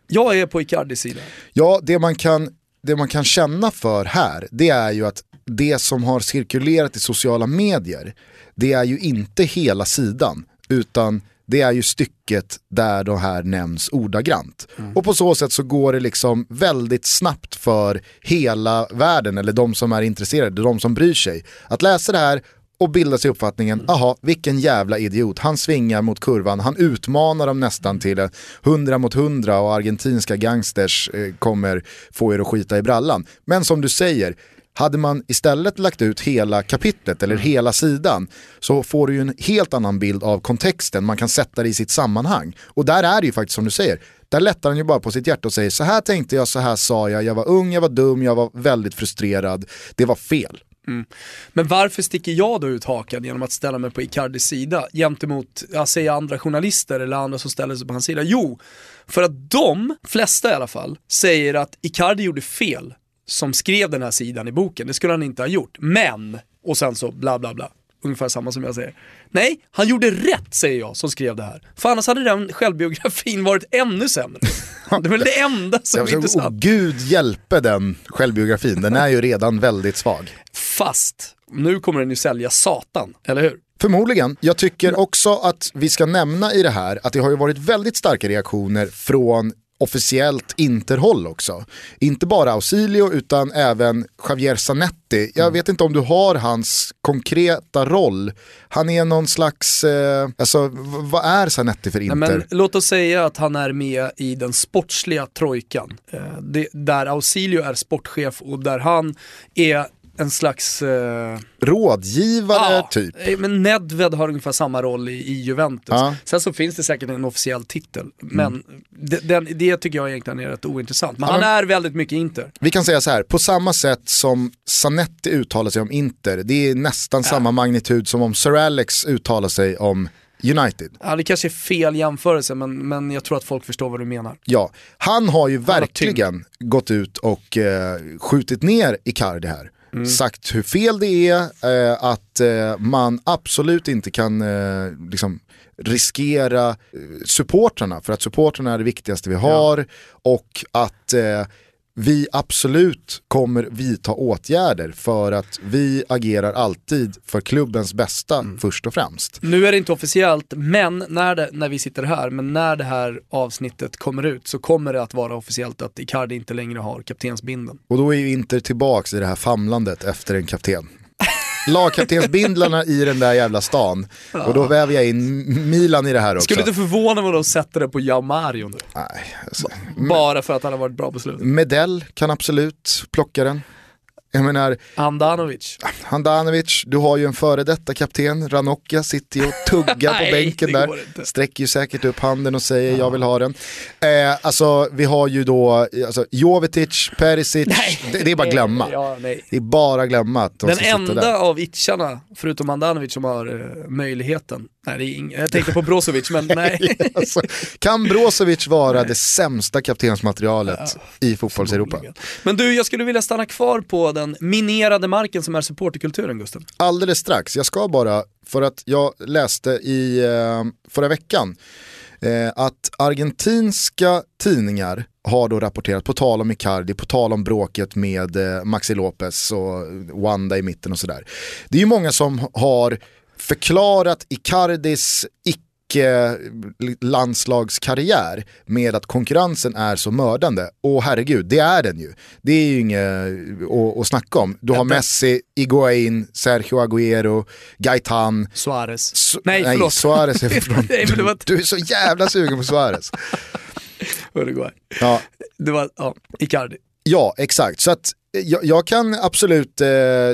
Jag är på Icardis sida. Ja, det man, kan, det man kan känna för här, det är ju att det som har cirkulerat i sociala medier, det är ju inte hela sidan, utan det är ju stycket där de här nämns ordagrant. Och på så sätt så går det liksom väldigt snabbt för hela världen, eller de som är intresserade, de som bryr sig, att läsa det här och bilda sig uppfattningen, aha, vilken jävla idiot, han svingar mot kurvan, han utmanar dem nästan till en 100 mot 100 och argentinska gangsters eh, kommer få er att skita i brallan. Men som du säger, hade man istället lagt ut hela kapitlet eller hela sidan så får du ju en helt annan bild av kontexten, man kan sätta det i sitt sammanhang. Och där är det ju faktiskt som du säger, där lättar han ju bara på sitt hjärta och säger så här tänkte jag, så här sa jag, jag var ung, jag var dum, jag var väldigt frustrerad, det var fel. Mm. Men varför sticker jag då ut hakan genom att ställa mig på Icardis sida gentemot, jag säger andra journalister eller andra som ställer sig på hans sida? Jo, för att de, flesta i alla fall, säger att Icardi gjorde fel som skrev den här sidan i boken. Det skulle han inte ha gjort. Men, och sen så bla bla bla. Ungefär samma som jag säger. Nej, han gjorde rätt säger jag som skrev det här. För annars hade den självbiografin varit ännu sämre. Det är väl det enda som är intressant. oh, Gud hjälpe den självbiografin, den är ju redan väldigt svag. Fast, nu kommer den ju sälja satan, eller hur? Förmodligen. Jag tycker också att vi ska nämna i det här att det har ju varit väldigt starka reaktioner från officiellt Interhåll också. Inte bara Ausilio utan även Javier Zanetti. Jag vet inte om du har hans konkreta roll. Han är någon slags, eh, alltså vad är Zanetti för Nej, Inter? men låt oss säga att han är med i den sportsliga trojkan. Eh, det, där Ausilio är sportchef och där han är en slags... Eh, Rådgivare ja, typ. eh, Men Nedved har ungefär samma roll i, i Juventus. Ja. Mm. Sen så finns det säkert en officiell titel. Men det, den, det tycker jag egentligen är rätt ointressant. Men Ja, han är väldigt mycket Inter. Vi kan säga så här, på samma sätt som Zanetti uttalar sig om Inter, det är nästan samma magnitud som om Sir Alex uttalar sig om United. Ja, det kanske är fel jämförelse men, men jag tror att folk förstår vad du menar. Ja, han har ju har verkligen gått ut och eh, skjutit ner Icardi här. Sagt hur fel det är, eh, att eh, man absolut inte kan eh, liksom, riskera eh, supportrarna, för att supportrarna är det viktigaste vi har. Och att eh, vi absolut kommer vidta åtgärder för att vi agerar alltid för klubbens bästa först och främst. Nu är det inte officiellt, men när, det, när vi sitter här, men när det här avsnittet kommer ut så kommer det att vara officiellt att Icardi inte längre har kaptensbindeln. Och då är ju Inter tillbaks i det här famlandet efter en kapten. Lagkaptensbindlarna i den där jävla stan. Och då väver jag in Milan i det här också. Skulle inte förvåna mig om de sätter det på Jan Mario nu. Nej, alltså. Bara för att han har varit bra på slutet. Medell kan absolut plocka den. Jag menar, Andanovic. Handanovic, du har ju en före detta kapten, Ranocchia sitter ju och tuggar på Nej, bänken där. Sträcker ju säkert upp handen och säger jag vill ha den. Eh, alltså vi har ju då, alltså, Jovetic, Perisic, det, det är bara glömma. Ja, nej. Det är bara glömma att de Den enda av itcharna, förutom Andanovic, som har eh, möjligheten. Nej, det är ing- jag tänkte på Brozovic, men nej. Alltså, kan Brozovic vara det sämsta kaptensmaterialet i fotbolls-Europa? Men du, jag skulle vilja stanna kvar på den minerade marken som är supporterkulturen, Gusten. Alldeles strax, jag ska bara, för att jag läste i eh, förra veckan eh, att argentinska tidningar har då rapporterat, på tal om Icardi, på tal om bråket med eh, Maxi Lopez och Wanda i mitten och sådär. Det är ju många som har förklarat Icardis icke landslagskarriär med att konkurrensen är så mördande. Och herregud, det är den ju. Det är ju inget att, att snacka om. Du har. Messi, Iguain, Sergio Agüero, Gaetan. Suarez. Su- nej, förlåt. Suarez är från... Var- Du är så jävla sugen på Suarez. Uruguay. Ja, Det var, ja, Icardi. ja exakt. Så att eh, jag, jag kan absolut eh,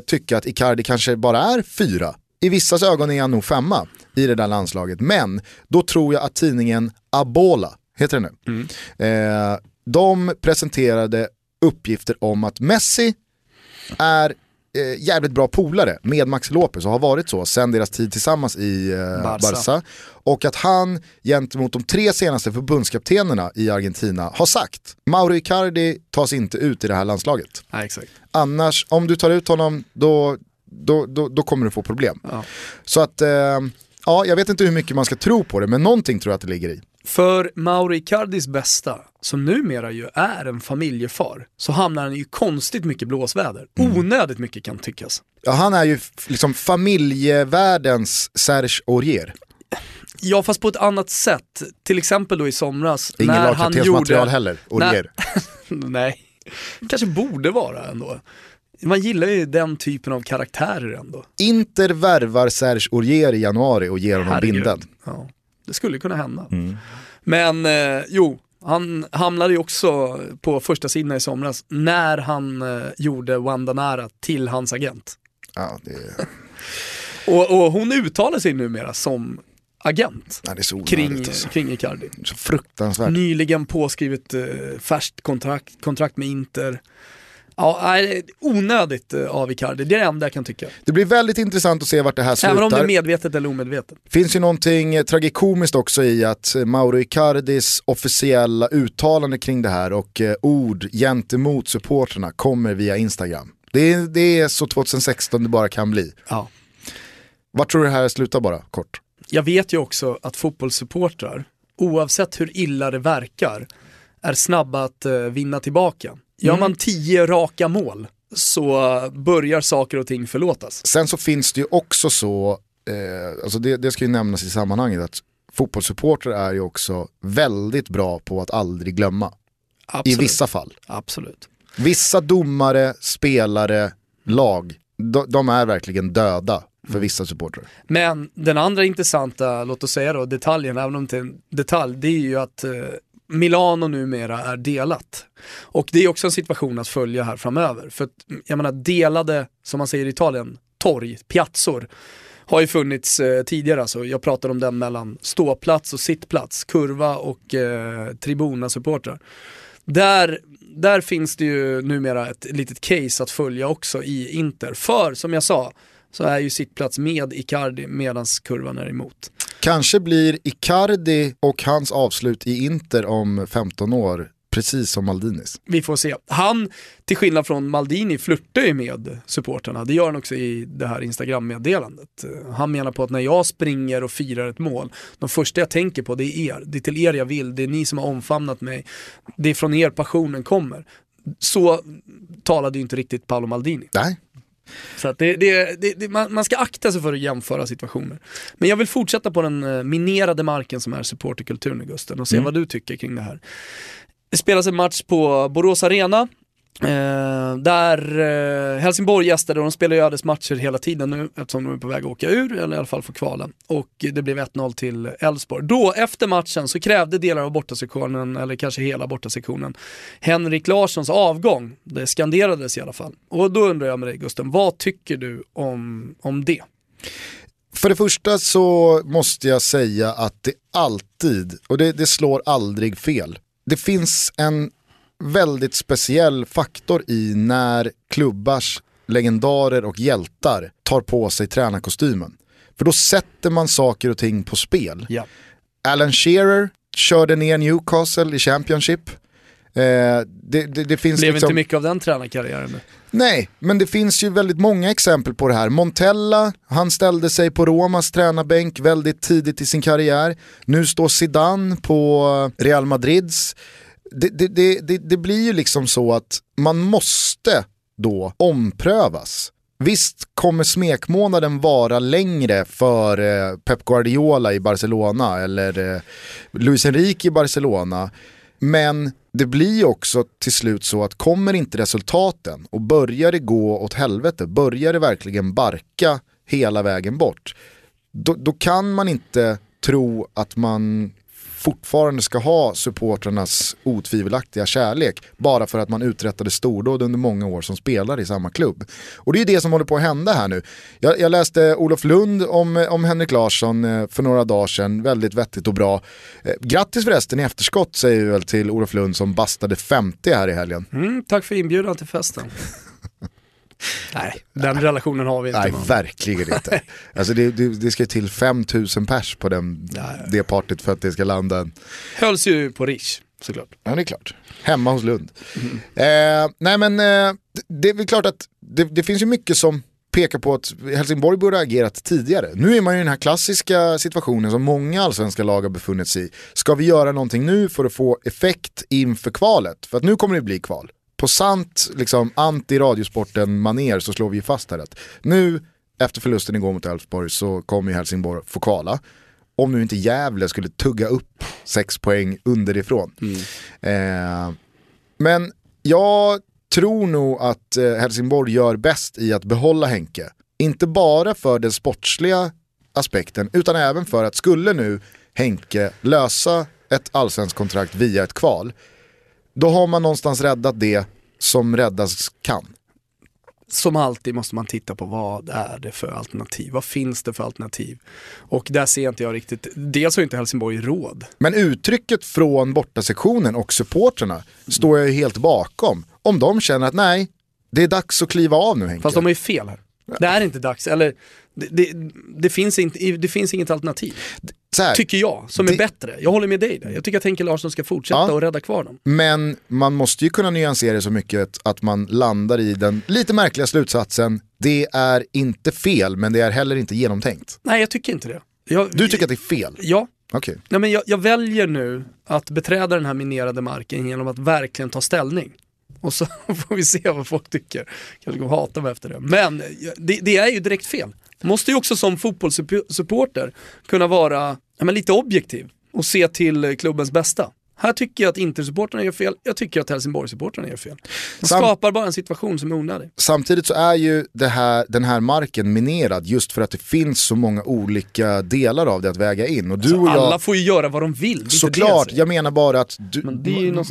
tycka att Icardi kanske bara är fyra. I vissas ögon är han nog femma i det där landslaget. Men då tror jag att tidningen Abola, heter det nu, eh, de presenterade uppgifter om att Messi är eh, jävligt bra polare med Max Lopez och har varit så sen deras tid tillsammans i eh, Barca. Barca. Och att han gentemot de tre senaste förbundskaptenerna i Argentina har sagt Mauro Icardi tas inte ut i det här landslaget. Exakt. Annars, om du tar ut honom då, då, då, då kommer du få problem. Ja. Så att, eh, ja jag vet inte hur mycket man ska tro på det men någonting tror jag att det ligger i. För Mauro Icardis bästa, som numera ju är en familjefar, så hamnar han i konstigt mycket blåsväder. Mm. Onödigt mycket kan tyckas. Ja, han är ju liksom familjevärldens Serge Aurier. Ja, fast på ett annat sätt. Till exempel då i somras Ingen när han gjorde... heller, Aurier. Nej, kanske borde vara ändå. Man gillar ju den typen av karaktärer ändå. Inter värvar Serge Aurier i januari och ger honom Herregud. binden. Ja, det skulle kunna hända. Mm. Men eh, jo, han hamnade ju också på första sidan i somras när han eh, gjorde Wanda Nara till hans agent. Ja, det, Och, och hon uttalar sig numera som agent nej, det är så onödigt kring, alltså. kring Icardi. Så fruktansvärt. Nyligen påskrivet eh, färskt kontrakt, kontrakt med Inter. Ja, onödigt eh, av Icardi, det är det enda jag kan tycka. Det blir väldigt intressant att se vart det här Även om det är slutar. medvetet eller omedvetet. finns ju någonting eh, tragikomiskt också i att eh, Mauro Icardis officiella uttalande kring det här och ord gentemot supporterna kommer via Instagram. Det är, det är så 2016 det bara kan bli. Ja. Vart tror du det här slutar bara, kort? Jag vet ju också att fotbollssupportrar, oavsett hur illa det verkar, är snabba att vinna tillbaka. Gör man tio raka mål så börjar saker och ting förlåtas. Sen så finns det ju också så, eh, alltså det, det ska ju nämnas i sammanhanget, att fotbollssupportrar är ju också väldigt bra på att aldrig glömma. Absolut. I vissa fall. Absolut. Vissa domare, spelare, lag, de, de är verkligen döda för vissa supportrar. Men den andra intressanta, låt oss säga då, detaljen, även om det är en detalj, det är ju att eh, Milano numera är delat. Och det är också en situation att följa här framöver. För att, mm, jag menar delade, som man säger i Italien, torg, piazzor, har ju funnits eh, tidigare. Alltså, jag pratar om den mellan ståplats och sittplats, kurva och eh, tribuna-supportrar. Där, där finns det ju numera ett litet case att följa också i Inter. För som jag sa, så är ju sittplats med Icardi medan kurvan är emot. Kanske blir Icardi och hans avslut i Inter om 15 år precis som Maldinis. Vi får se. Han, till skillnad från Maldini, flörtar ju med supporterna. Det gör han också i det här Instagram-meddelandet. Han menar på att när jag springer och firar ett mål, de första jag tänker på det är er. Det är till er jag vill, det är ni som har omfamnat mig. Det är från er passionen kommer. Så talade ju inte riktigt Paolo Maldini. Nej, Så att det, det, det, man, man ska akta sig för att jämföra situationer. Men jag vill fortsätta på den eh, minerade marken som är supporterkulturen i Gusten och se vad du tycker kring det här. Det spelas en match på Borås Arena Eh, där eh, Helsingborg gästade och de spelar ju ödesmatcher hela tiden nu eftersom de är på väg att åka ur, eller i alla fall få kvala. Och det blev 1-0 till Elfsborg. Då, efter matchen, så krävde delar av bortasektionen, eller kanske hela bortasektionen, Henrik Larssons avgång. Det skanderades i alla fall. Och då undrar jag med dig Gusten, vad tycker du om, om det? För det första så måste jag säga att det alltid, och det, det slår aldrig fel, det finns en väldigt speciell faktor i när klubbars legendarer och hjältar tar på sig tränarkostymen. För då sätter man saker och ting på spel. Ja. Alan Shearer körde ner Newcastle i Championship. Eh, det, det, det finns Blev liksom... inte mycket av den tränarkarriären. Nej, men det finns ju väldigt många exempel på det här. Montella, han ställde sig på Romas tränarbänk väldigt tidigt i sin karriär. Nu står Zidane på Real Madrids det, det, det, det, blir ju liksom så att man måste då omprövas. Visst kommer smekmånaden vara längre för eh, Pep Guardiola i Barcelona eller eh, Luis Enrique i Barcelona. Men det blir också till slut så att kommer inte resultaten och börjar det gå åt helvete, börjar det verkligen barka hela vägen bort, då, då kan man inte tro att man fortfarande ska ha supportrarnas otvivelaktiga kärlek bara för att man uträttade stordåd under många år som spelare i samma klubb. Och det är det som håller på att hända här nu. Jag, jag läste Olof Lund om, om Henrik Larsson eh, för några dagar sedan, väldigt vettigt och bra. Eh, grattis förresten i efterskott säger vi väl till Olof Lund som bastade 50 här i helgen. Mm, tack för inbjudan till festen. Nej, den relationen har vi inte. Nej, man. verkligen inte. alltså det, det, det, ska till 5000 pers på den, det partyt för att det ska landa. Hölls ju på Rish, såklart. Ja, det är klart. Hemma hos Lund. Mm. Eh, nej men eh, det är väl klart att det, det finns ju mycket som pekar på att Helsingborg borde ha agerat tidigare. Nu är man ju i den här klassiska situationen som många allsvenska lag har befunnit sig i. Ska vi göra någonting nu för att få effekt inför kvalet? För att nu kommer det bli kval på sant liksom, anti-radiosporten-maner så slår vi fast här att nu efter förlusten igår mot Elfsborg så kommer ju Helsingborg få kvala. Om nu inte Gävle skulle tugga upp sex poäng underifrån. Mm. Eh, men jag tror nog att eh, Helsingborg gör bäst i att behålla Henke. Inte bara för den sportsliga aspekten utan även för att skulle nu Henke lösa ett allsvenskt kontrakt via ett kval då har man någonstans räddat det som räddas kan. Som alltid måste man titta på vad är det för alternativ, vad finns det för alternativ? Och där ser inte jag riktigt, dels har inte Helsingborg råd. Men uttrycket från bortasektionen och supporterna står jag ju helt bakom. Om de känner att nej, det är dags att kliva av nu Henke. Fast de har ju fel här. Det är inte dags, eller det, det, det, finns, inte, det finns inget alternativ. Här, tycker jag, som det, är bättre. Jag håller med dig där. Jag tycker att Henke Larsson ska fortsätta ja, och rädda kvar dem. Men man måste ju kunna nyansera det så mycket att man landar i den lite märkliga slutsatsen, det är inte fel men det är heller inte genomtänkt. Nej jag tycker inte det. Jag, du tycker att det är fel? Ja. Okay. Nej, men jag, jag väljer nu att beträda den här minerade marken genom att verkligen ta ställning. Och så får vi se vad folk tycker. Kanske kommer hata mig efter det. Men det, det är ju direkt fel. Måste ju också som fotbollssupporter kunna vara ja, men lite objektiv och se till klubbens bästa. Här tycker jag att Inter-supportrarna gör fel, jag tycker att Helsingborg-supportrarna gör fel. De Sam skapar bara en situation som är onödig. Samtidigt så är ju här, den här marken minerad just för att det finns så många olika delar av det att väga in. Och du alltså, och jag, alla får ju göra vad de vill. Såklart, jag menar bara att du,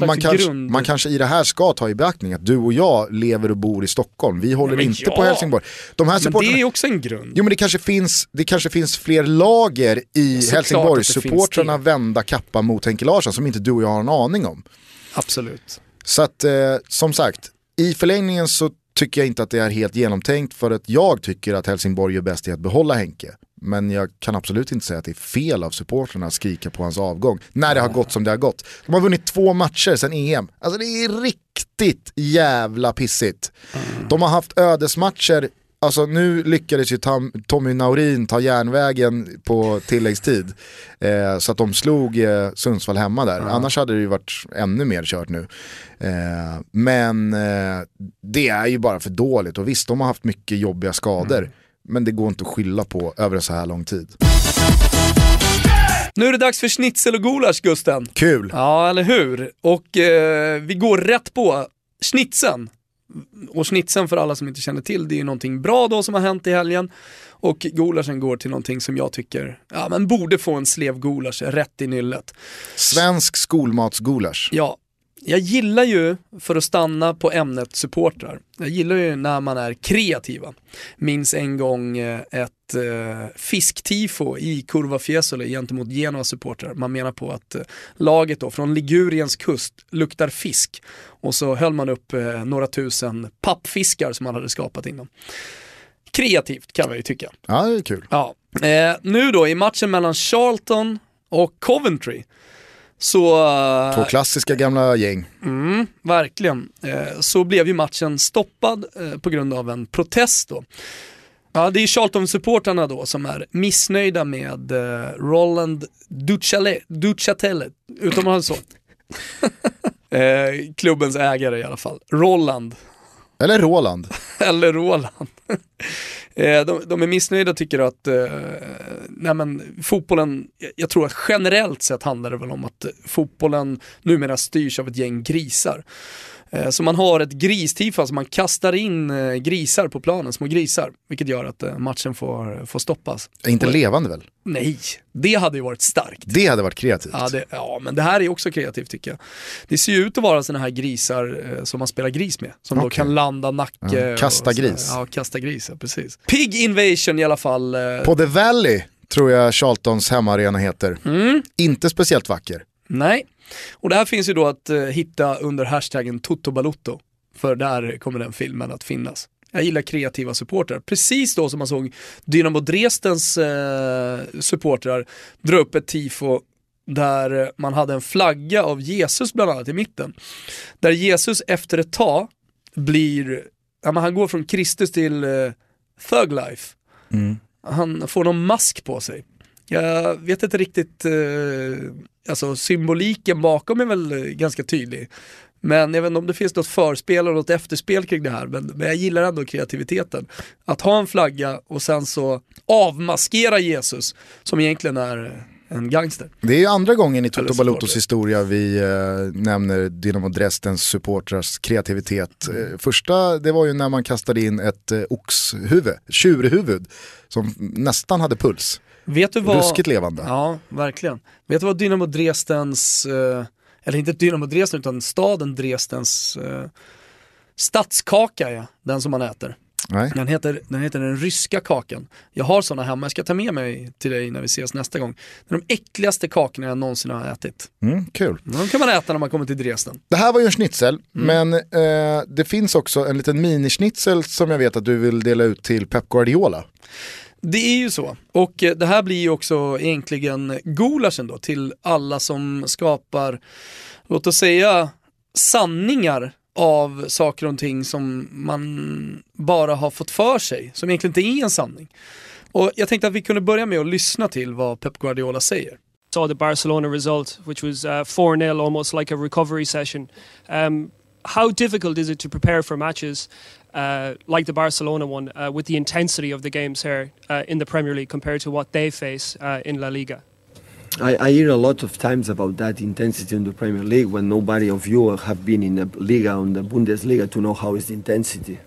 man, kanske, man kanske i det här ska ta i beaktning att du och jag lever och bor i Stockholm. Vi håller men inte ja. på Helsingborg. De här men det är också en grund. Jo men det kanske finns, det kanske finns fler lager i Helsingborg-supportrarna vända kappa mot Henke Larsson som inte du och jag har en aning om. Absolut. Så att eh, som sagt, i förlängningen så tycker jag inte att det är helt genomtänkt för att jag tycker att Helsingborg gör bäst i att behålla Henke. Men jag kan absolut inte säga att det är fel av supporterna att skrika på hans avgång när det har gått som det har gått. De har vunnit två matcher sedan EM. Alltså det är riktigt jävla pissigt. De har haft ödesmatcher Alltså nu lyckades ju Tom, Tommy Naurin ta järnvägen på tilläggstid. Eh, så att de slog eh, Sundsvall hemma där. Mm. Annars hade det ju varit ännu mer kört nu. Eh, men eh, det är ju bara för dåligt och visst de har haft mycket jobbiga skador. Mm. Men det går inte att skylla på över en så här lång tid. Nu är det dags för schnitzel och gulasch Gusten. Kul! Ja, eller hur? Och eh, vi går rätt på Schnitzeln, och schnitzeln för alla som inte känner till, det är ju någonting bra då som har hänt i helgen. Och gulaschen går till någonting som jag tycker, ja men borde få en slev gulasch rätt i nyllet. Svensk skolmatsgulasch. Ja, jag gillar ju, för att stanna på ämnet supportrar, jag gillar ju när man är kreativa. Minns en gång eh, ett eh, fisktifo i Curva Fiesole gentemot Genoa supportrar. Man menar på att eh, laget då från Liguriens kust luktar fisk och så höll man upp några tusen pappfiskar som man hade skapat innan. Kreativt kan man ju tycka. Ja, det är kul. Ja. Nu då i matchen mellan Charlton och Coventry så... eh, Två klassiska gamla gäng. Mm, verkligen. Eh, så blev ju matchen stoppad eh, på grund av en protest då. Ja, det är Charlton-supportrarna då som är missnöjda med Roland Duchale, Duchatelet, utom han så. klubbens ägare i alla fall. Roland, eller Roland. eller Roland. Eh, de, de är missnöjda och tycker att eh, nej men, fotbollen, jag tror att generellt sett handlar det väl om att fotbollen numera styrs av ett gäng grisar. Eh, Så man har ett gristifo, alltså man kastar in eh, grisar på planen, små grisar, vilket gör att eh, matchen får, får stoppas. Inte levande väl? Nej, det hade ju varit starkt. Det hade varit kreativt. Ja, det, ja, men det här är också kreativt tycker jag. Det ser ju ut att vara sådana här grisar som man spelar gris med. Som då Okej. kan landa nacke. Ja, kasta och gris. Ja, kasta gris, ja, precis. Pig Invasion i alla fall. På The Valley tror jag Charltons hemmaarena heter. Mm, Inte speciellt vacker. Nej. Och det här finns ju då att eh, hitta under hashtaggen Toto Balutto. För där kommer den filmen att finnas. Jag gillar kreativa supportrar. Precis då som man såg Dynamo Dresdens eh, supportrar dra upp ett tifo där man hade en flagga av Jesus bland annat i mitten. Där Jesus efter ett tag blir, ja, men han går från Kristus till eh, Thug Life. Han får någon mask på sig. Jag vet inte riktigt, eh, alltså symboliken bakom är väl ganska tydlig. Men jag vet inte om det finns något förspel och något efterspel kring det här, men, men jag gillar ändå kreativiteten. Att ha en flagga och sen så avmaskera Jesus, som egentligen är en gangster. Det är ju andra gången i Toto Balutos det. historia vi eh, nämner Dynamo Dresdens supportrars kreativitet. Eh, första, det var ju när man kastade in ett eh, oxhuvud, tjurhuvud, som nästan hade puls. Vet du vad... Ruskigt levande. Ja, verkligen. Vet du vad Dynamo Dresdens, eh, eller inte Dynamo Dresden utan staden Dresdens eh, stadskaka är, den som man äter. Nej. Den heter, den heter den ryska kakan. Jag har sådana hemma, jag ska ta med mig till dig när vi ses nästa gång. Det är de äckligaste kakorna jag någonsin har ätit. Mm, kul. De kan man äta när man kommer till Dresden. Det här var ju en schnitzel, Mm. men eh, det finns också en liten minischnitzel som jag vet att du vill dela ut till Pep Guardiola. Det är ju så. Och eh, det här blir ju också egentligen gulaschen då till alla som skapar, låt oss säga, sanningar av saker och ting som man bara har fått för sig, som egentligen inte är en sanning. Och jag tänkte att vi kunde börja med att lyssna till vad Pep Guardiola säger. saw the Barcelona result, which was uh, 4 0, almost like a recovery session. Um, how difficult is it to prepare for matches uh, like the Barcelona one uh, with the intensity of the games here uh, in the Premier League compared to what they face uh, in La Liga? I, I hear a lot of times about that intensity in the Premier League when nobody of you have been in the Liga on the Bundesliga to know how is the intensity.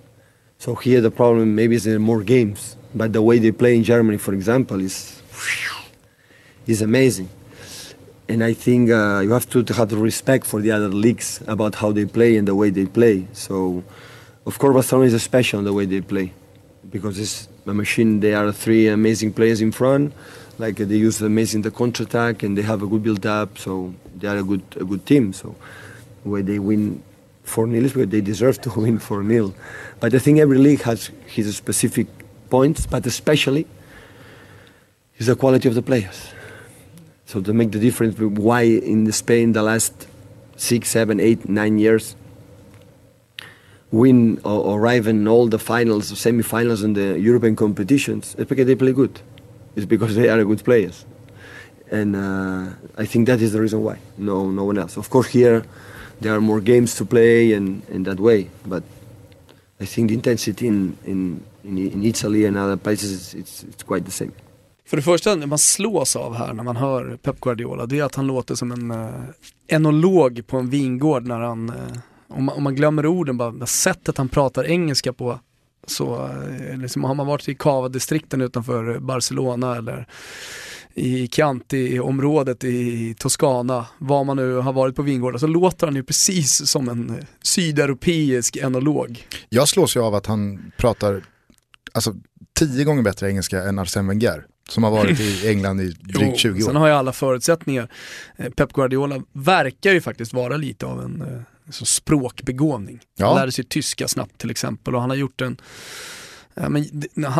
So here the problem maybe is there more games, but the way they play in Germany, for example, is is amazing. And I think uh, you have to, have respect for the other leagues about how they play and the way they play. So, of course, Barcelona is special in the way they play because it's a machine. They are three amazing players in front. Like they use amazing the counter attack and they have a good build up. So they are a good a good team. So where they win four 0 is because they deserve to win four 0 But I think every league has his specific points, but especially is the quality of the players. So to make the difference, why in Spain the last six, seven, eight, nine years win or, arrive in all the finals, semi-finals in the European competitions, it's because they play good. It's because they are good players, and uh, I think that is the reason why. No, no one else. Of course, here there are more games to play and in that way, but I think the intensity in in, in, Italy and other places it's, it's quite the same. För det första, det man slås av här när man hör Pep Guardiola, det är att han låter som en eh, enolog på en vingård när han eh, om man, om man glömmer orden, bara sättet han pratar engelska på, så eh, liksom, har man varit i Cava-distrikten utanför Barcelona eller i Chianti-området i Toscana, var man nu har varit på vingårdar, så låter han ju precis som en eh, sydeuropeisk enolog. Jag slås ju av att han pratar alltså, tio gånger bättre engelska än Arsène Wenger. Som har varit i England i drygt 20 år. Sen har ju alla förutsättningar. Eh, Pep Guardiola verkar ju faktiskt vara lite av en eh, språkbegåvning. Ja. Han lärde sig tyska snabbt till exempel och han har gjort en men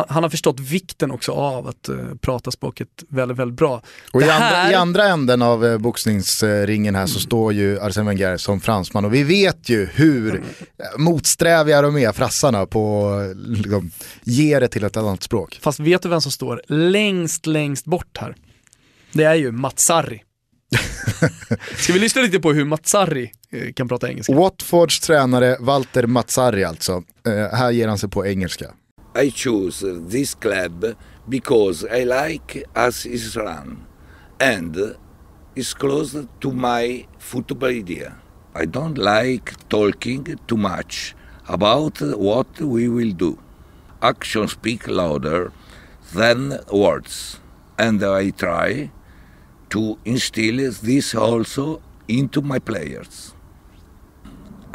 han har förstått vikten också av att uh, prata språket väldigt, väldigt bra. Och i, här... andra, i, andra, änden av uh, boxningsringen här så står ju Arsène Wenger som fransman och vi vet ju hur mm. motsträviga de är, frassarna, på liksom, ge det till ett annat språk. Fast vet du vem som står längst, längst bort här? Det är ju Matsari. Ska vi lyssna lite på hur Matsari kan prata engelska? Watfords tränare Walter Matsari alltså. här ger han sig på engelska. I choose this club because I like as it's run and it's close to my football idea. I don't like talking too much about what we will do. Actions speak louder than words, and I try to instill this also into my players.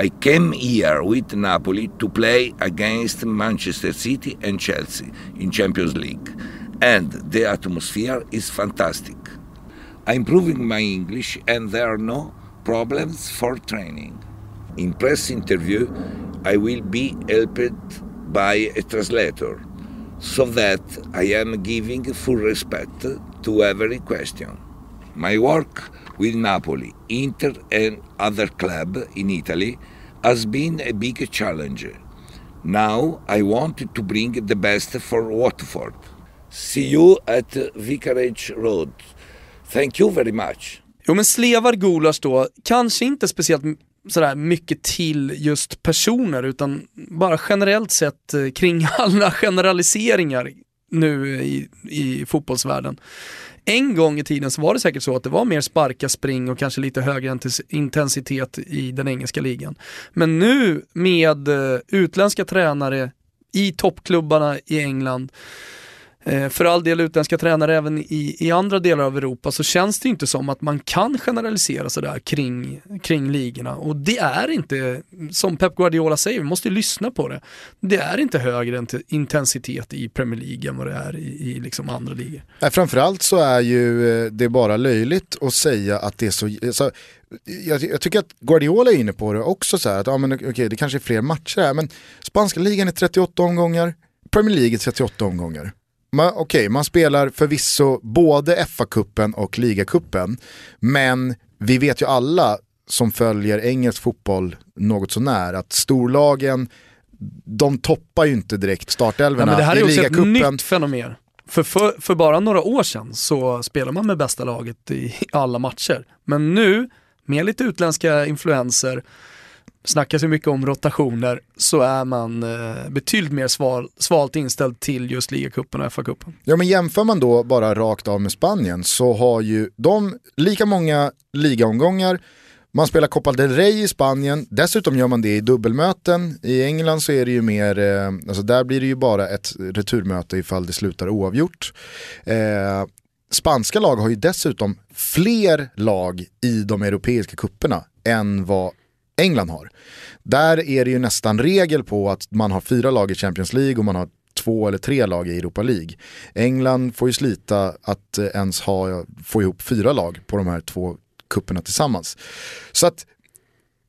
I came here with Napoli to play against Manchester City and Chelsea in Champions League, and the atmosphere is fantastic. I'm improving my English, and there are no problems for training. In press interview, I will be helped by a translator, so that I am giving full respect to every question. My work with Napoli, Inter, and other club in Italy has been a big challenge. Now I want to bring the best for Watford. See you at Vicarage Road. Thank you very much. Jo men slevar Gulas då, kanske inte speciellt sådär mycket till just personer utan bara generellt sett eh, kring alla generaliseringar nu i, i fotbollsvärlden en gång i tiden så var det säkert så att det var mer sparka, spring och kanske lite högre intensitet i den engelska ligan. Men nu med eh, utländska tränare i toppklubbarna i England Eh, för all del utländska tränare även i, i andra delar av Europa så känns det inte som att man kan generalisera sådär kring, kring ligorna. Och det är inte, som Pep Guardiola säger, vi måste lyssna på det. Det är inte högre intensitet i Premier League än vad det är i, i liksom andra ligor. Nej, framförallt så är ju eh, det bara löjligt att säga att det är så, så jag, jag, tycker att Guardiola är inne på det också så här, att ja, men, okay, det kanske är fler matcher här, men spanska ligan är 38 omgångar, Premier League är 38 omgångar man, okay, man spelar förvisso både FA-cupen och ligacupen, men vi vet ju alla som följer engelsk fotboll något sånär att storlagen, de toppar ju inte direkt startelvorna ligacupen. Det här är också ett nytt fenomen. För, för, för, bara några år sedan så spelade man med bästa laget i alla matcher. Men nu, med lite utländska influenser, snackas ju mycket om rotationer, så är man eh, betydligt mer sval, svalt inställd till just ligacupen och FA-cupen. Ja men jämför man då bara rakt av med Spanien så har ju de lika många ligaomgångar, man spelar Copa del Rey i Spanien, dessutom gör man det i dubbelmöten. I England så är det ju mer, eh, alltså där blir det ju bara ett returmöte ifall det slutar oavgjort. Eh, spanska lag har ju dessutom fler lag i de europeiska kupperna än vad England har. Där är det ju nästan regel på att man har fyra lag i Champions League och man har två eller tre lag i Europa League. England får ju slita att eh, ens ha, få ihop fyra lag på de här två kupperna tillsammans. Så att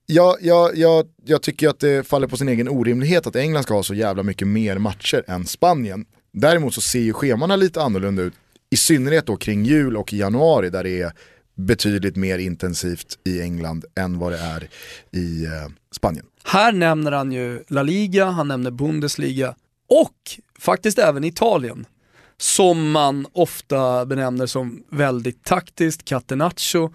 jag, jag, jag, jag tycker att det faller på sin egen orimlighet att England ska ha så jävla mycket mer matcher än Spanien. Däremot så ser ju schemana lite annorlunda ut, i synnerhet då kring jul och i januari där det är betydligt mer intensivt i England än vad det är i eh, Spanien. Här nämner han ju La Liga, han nämner Bundesliga och faktiskt även Italien. Som man ofta benämner som väldigt taktiskt, catenaccio.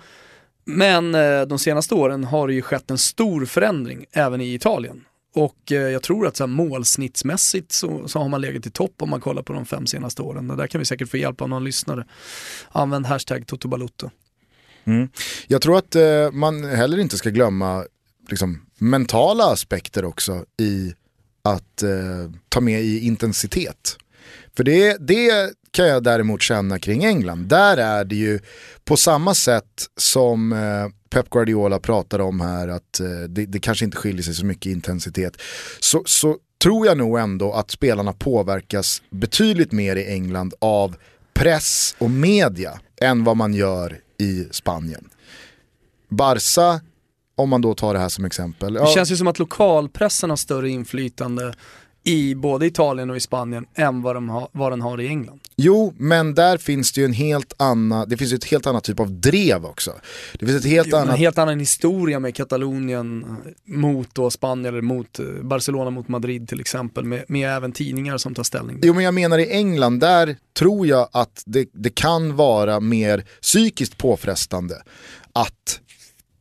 Men eh, de senaste åren har det ju skett en stor förändring även i Italien. Och eh, jag tror att så här, målsnittsmässigt så, så har man legat i topp om man kollar på de fem senaste åren. Det där kan vi säkert få hjälp av någon lyssnare. Använd hashtag Totobalotto. Mm. Jag tror att eh, man heller inte ska glömma liksom, mentala aspekter också i att eh, ta med i intensitet. För det, det kan jag däremot känna kring England. Där är det ju på samma sätt som eh, Pep Guardiola pratar om här, att eh, det, det, kanske inte skiljer sig så mycket i intensitet. Så, så tror jag nog ändå att spelarna påverkas betydligt mer i England av press och media än vad man gör i Spanien. Barca, om man då tar det här som exempel. Det känns ju som att lokalpressen har större inflytande i både Italien och i Spanien än vad, de har, vad den har i England. Jo, men där finns det ju en helt annan, det finns ett helt annat typ av drev också. Det finns ett helt jo, annat... En helt annan historia med Katalonien mot då Spanien eller mot eh, Barcelona mot Madrid till exempel med, med även tidningar som tar ställning. Jo men jag menar i England, där tror jag att det, det kan vara mer psykiskt påfrestande att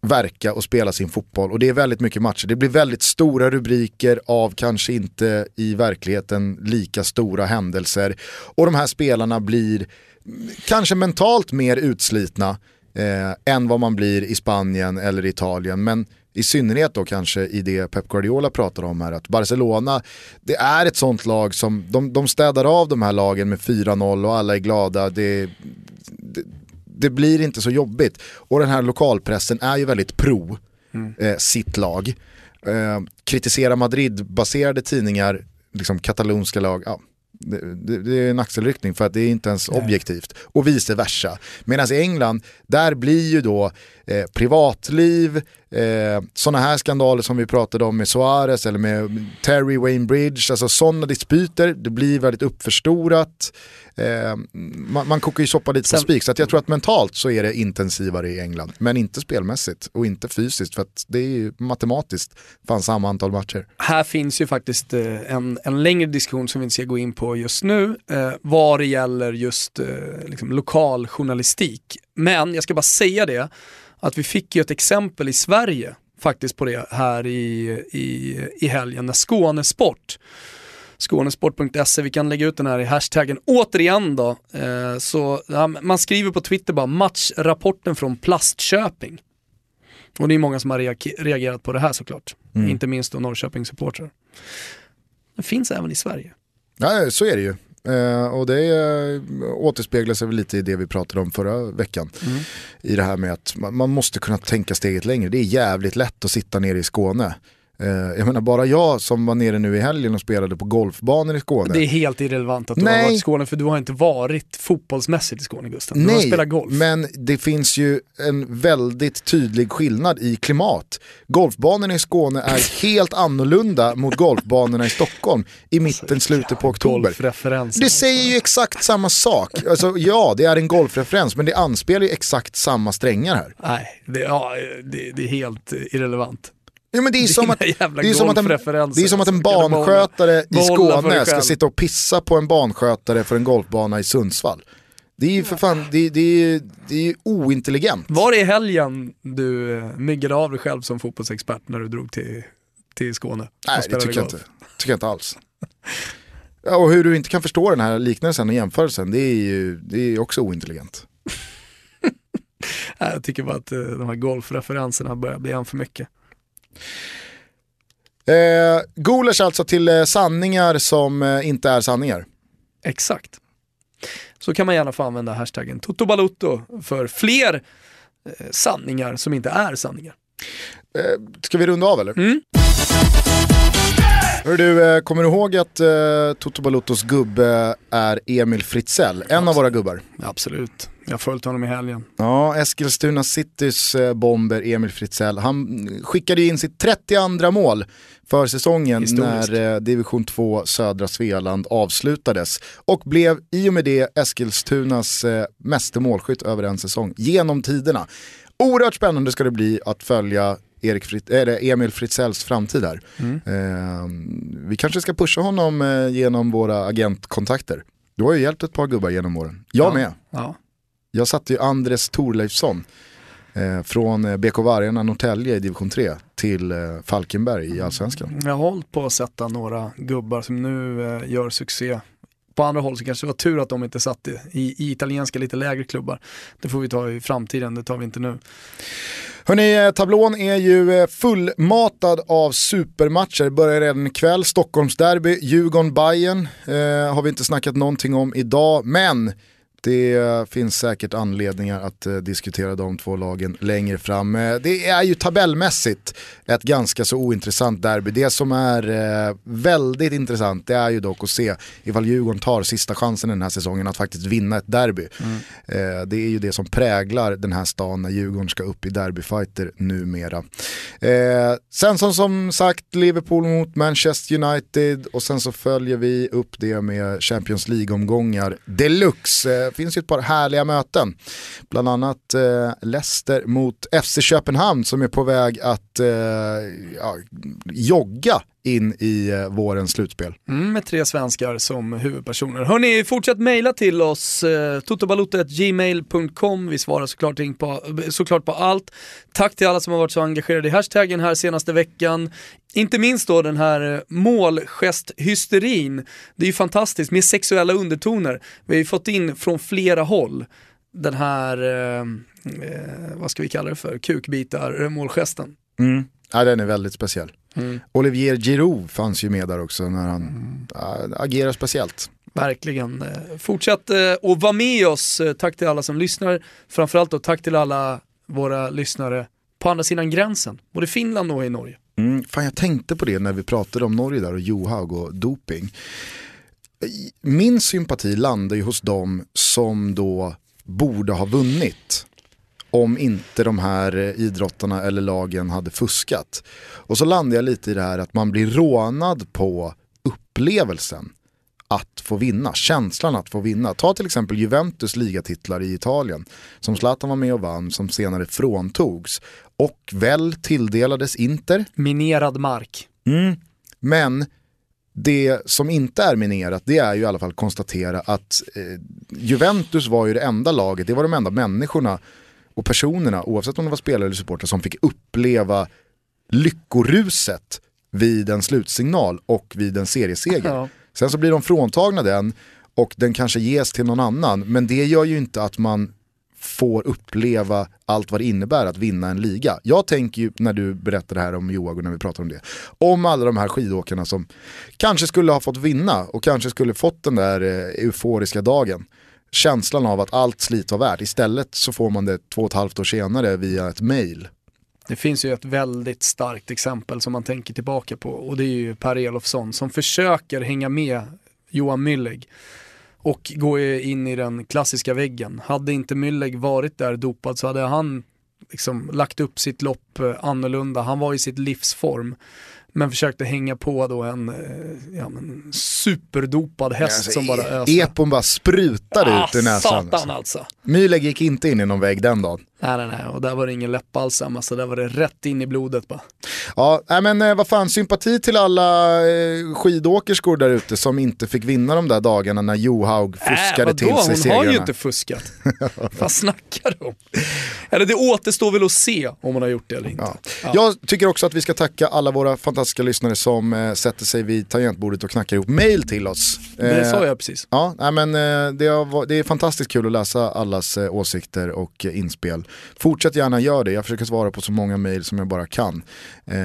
verka och spela sin fotboll. Och det är väldigt mycket matcher. Det blir väldigt stora rubriker av kanske inte i verkligheten lika stora händelser. Och de här spelarna blir kanske mentalt mer utslitna eh, än vad man blir i Spanien eller Italien. Men i synnerhet då kanske i det Pep Guardiola pratar om här, att Barcelona, det är ett sånt lag som, de, de städar av de här lagen med 4-0 och alla är glada. Det, det, det blir inte så jobbigt. Och den här lokalpressen är ju väldigt pro mm. eh, sitt lag. Eh, kritisera Madrid-baserade tidningar, liksom katalonska lag, ja, det, det, det, är en axelryckning för att det är inte ens objektivt. Och vice versa. Medan i England, där blir ju då eh, privatliv, eh, sådana här skandaler som vi pratade om med Suarez eller med Terry Wayne Bridge, alltså sådana dispyter, det blir väldigt uppförstorat. Eh, man, man kokar ju soppa lite på spik, så att jag tror att mentalt så är det intensivare i England. Men inte spelmässigt och inte fysiskt, för att det är ju matematiskt fan samma antal matcher. Här finns ju faktiskt eh, en, en längre diskussion som vi inte ska gå in på just nu, eh, vad det gäller just eh, liksom lokal journalistik. Men jag ska bara säga det, att vi fick ju ett exempel i Sverige faktiskt på det här i, i, i helgen när Skånesport Skånesport.se, vi kan lägga ut den här i hashtaggen. Återigen då, eh, så ja, man skriver på Twitter bara matchrapporten från Plastköping. Och det är många som har reagerat på det här såklart. Mm. Inte minst då Norrköpings supportrar. Det finns även i Sverige. Ja, så är det ju. Eh, och det eh, återspeglar sig väl lite i det vi pratade om förra veckan. Mm. I det här med att man, man, måste kunna tänka steget längre. Det är jävligt lätt att sitta nere i Skåne jag menar bara jag som var nere nu i helgen och spelade på golfbanor i Skåne. Det är helt irrelevant att du Nej. har varit i Skåne för du har inte varit fotbollsmässigt i Skåne Gustav. Du Nej, har spelat golf. men det finns ju en väldigt tydlig skillnad i klimat. Golfbanorna i Skåne är helt annorlunda mot golfbanorna i Stockholm i mitten, alltså, slutet på oktober. Det säger ju exakt samma sak. Alltså, ja, det är en golfreferens men det anspelar ju exakt samma strängar här. Nej, det, ja, det, det är helt irrelevant. Ja, men det är, som att, det är som att en, det är som att en barnskötare i Skåne ska sitta och pissa på en barnskötare för en golfbana i Sundsvall. Det är ju för fan, det, det, är, det är ointelligent. Var det i helgen du eh, myggade av dig själv som fotbollsexpert när du drog till, till Skåne? Nej det tycker jag, inte, tycker jag inte alls. Ja, och hur du inte kan förstå den här liknelsen och jämförelsen, det är ju det är också ointelligent. jag tycker bara att eh, de här golfreferenserna börjar bli en för mycket. Eh, Gulasch alltså till eh, sanningar som eh, inte är sanningar. Exakt. Så kan man gärna få använda hashtaggen Toto för fler eh, sanningar som inte är sanningar. Eh, ska vi runda av eller? Mm. Hör du, eh, kommer du ihåg att eh, Toto Balottos gubbe är Emil Fritzell? En av våra gubbar. Absolut. Jag har följt honom i helgen. Ja, Eskilstuna Citys eh, bomber Emil Fritzell. Han skickade in sitt 32 mål för säsongen när eh, division 2 södra Svealand avslutades. Och blev i och med det Eskilstunas meste målskytt över en säsong genom tiderna. Oerhört spännande ska det bli att följa Erik Frit eller Emil Fritzells framtid här. Mm. Eh, vi kanske ska pusha honom eh, genom våra agentkontakter. Du har ju hjälpt ett par gubbar genom åren. Jag ja. med. Ja. Jag satte ju Andres Thorleifsson eh, från eh, BK Vargarna Norrtälje i division 3 till eh, Falkenberg i allsvenskan. Jag har hållit på att sätta några gubbar som nu eh, gör succé på andra håll så kanske det var tur att de inte satt i, i italienska lite lägre klubbar. Det får vi ta i framtiden, det tar vi inte nu. Hörrni, eh, tablån är ju eh, fullmatad av supermatcher. Börjar redan ikväll, Stockholmsderby, Djurgården-Bayern eh, har vi inte snackat någonting om idag, men det finns säkert anledningar att eh, diskutera de två lagen längre fram. Eh, det är ju tabellmässigt ett ganska så ointressant derby. Det som är eh, väldigt intressant det är ju dock att se ifall Djurgården tar sista chansen den här säsongen att faktiskt vinna ett derby. Mm. Det är ju det som präglar den här stan när Djurgården ska upp i derbyfighter numera. Sen som, som sagt Liverpool mot Manchester United och sen så följer vi upp det med Champions League-omgångar deluxe finns ju ett par härliga möten. Bland annat eh, Leicester mot FC Köpenhamn som är på väg att eh, ja, jogga in i eh, vårens slutspel. Mm, med tre svenskar som huvudpersoner. Hörni, fortsätt mejla till oss, eh. Vi svarar såklart, på, såklart på allt. Tack till alla som har varit så engagerade i hashtaggen här senaste veckan. Inte minst då den här eh, målgesthysterin. Det är ju fantastiskt med sexuella undertoner. Vi har ju fått in från flera håll den här, eh, eh vad ska vi kalla det för, kukbitar målgesten. Mm. Ja, den är väldigt speciell. Mm. Olivier Giroud fanns ju med där också när han mm. agerar speciellt. Verkligen. Eh, fortsätt att vara med oss. Tack till alla som lyssnar. Framförallt då tack till alla våra lyssnare på andra sidan gränsen. Både Finland och i Norge. Mm, fan jag tänkte på det när vi pratade om Norge där och Johaug och doping. Min sympati landar ju hos dem som då borde ha vunnit om inte de här idrottarna eller lagen hade fuskat. Och så landar jag lite i det här att man blir rånad på upplevelsen att få vinna, känslan att få vinna. Ta till exempel Juventus ligatitlar i Italien som Zlatan var med och vann, som senare fråntogs och väl tilldelades Inter. Minerad mark. Mm. Men det som inte är minerat det är ju i alla fall konstatera att eh, Juventus var ju det enda laget, det var de enda människorna och personerna, oavsett om det var spelare eller supportrar, som fick uppleva lyckoruset vid en slutsignal och vid en serieseger. Ja. Sen så blir de fråntagna den och den kanske ges till någon annan, men det gör ju inte att man får uppleva allt vad det innebär att vinna en liga. Jag tänker ju när du berättar det här om Joag och när vi pratar om det, om alla de här skidåkarna som kanske skulle ha fått vinna och kanske skulle fått den där eh, euforiska dagen känslan av att allt slit var värt. Istället så får man det två och ett halvt år senare via ett mail. Det finns ju ett väldigt starkt exempel som man tänker tillbaka på och det är ju Per Elofsson som försöker hänga med Johan Müllig och gå in i den klassiska väggen. Hade inte Müllig varit där dopad så hade han liksom lagt upp sitt lopp eh, annorlunda. Han var i sitt livsform. Men försökte hänga på då en eh, ja, men superdopad häst alltså, som bara e- öste. Epon bara sprutade ah, ut ur näsan. Satan alltså. Myleg gick inte in i någon vägg den dagen. Nej, nej, nej, och där var det ingen läppbalsam, alltså där var det rätt in i blodet bara. Ja, nej, men eh, vad fan, sympati till alla eh, skidåkerskor där ute som inte fick vinna de där dagarna när Johaug äh, fuskade äh, till sig Hon segrarna. har ju inte fuskat. vad snackar du om? Eller det återstår väl att se om hon har gjort det eller inte. Ja. Ja. Jag tycker också att vi ska tacka alla våra fantastiska lyssnare som eh, sätter sig vid tangentbordet och knackar ihop mail till oss. Det eh, sa jag precis. Ja, nej, men, eh, det, har, det är fantastiskt kul att läsa allas eh, åsikter och inspel. Fortsätt gärna göra det, jag försöker svara på så många mail som jag bara kan. Eh,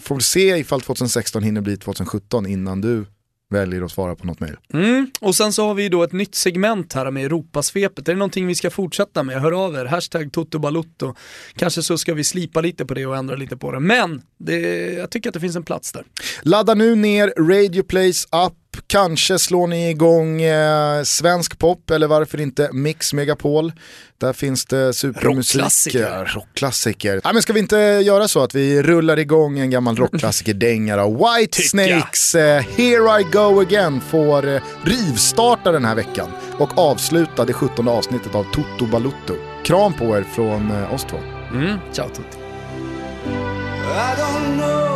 får väl se ifall 2016 hinner bli 2017 innan du väljer att svara på något mail. Mm. Och sen så har vi då ett nytt segment här med Europasvepet. Är det någonting vi ska fortsätta med? Hör av er, hashtag Toto Kanske så ska vi slipa lite på det och ändra lite på det. Men det, jag tycker att det finns en plats där. Ladda nu ner Radio Plays app Kanske slår ni igång eh, svensk pop eller varför inte Mix Megapol. Där finns det supermusik. Rockklassiker. Rockklassiker. Ja, men ska vi inte göra så att vi rullar igång en gammal rockklassiker-dängare? White Snakes, eh, Here I Go Again får eh, rivstarta den här veckan och avsluta det 17 avsnittet av Toto Balutto. Kram på er från eh, oss två. Mm. Ciao Tutti. I sure know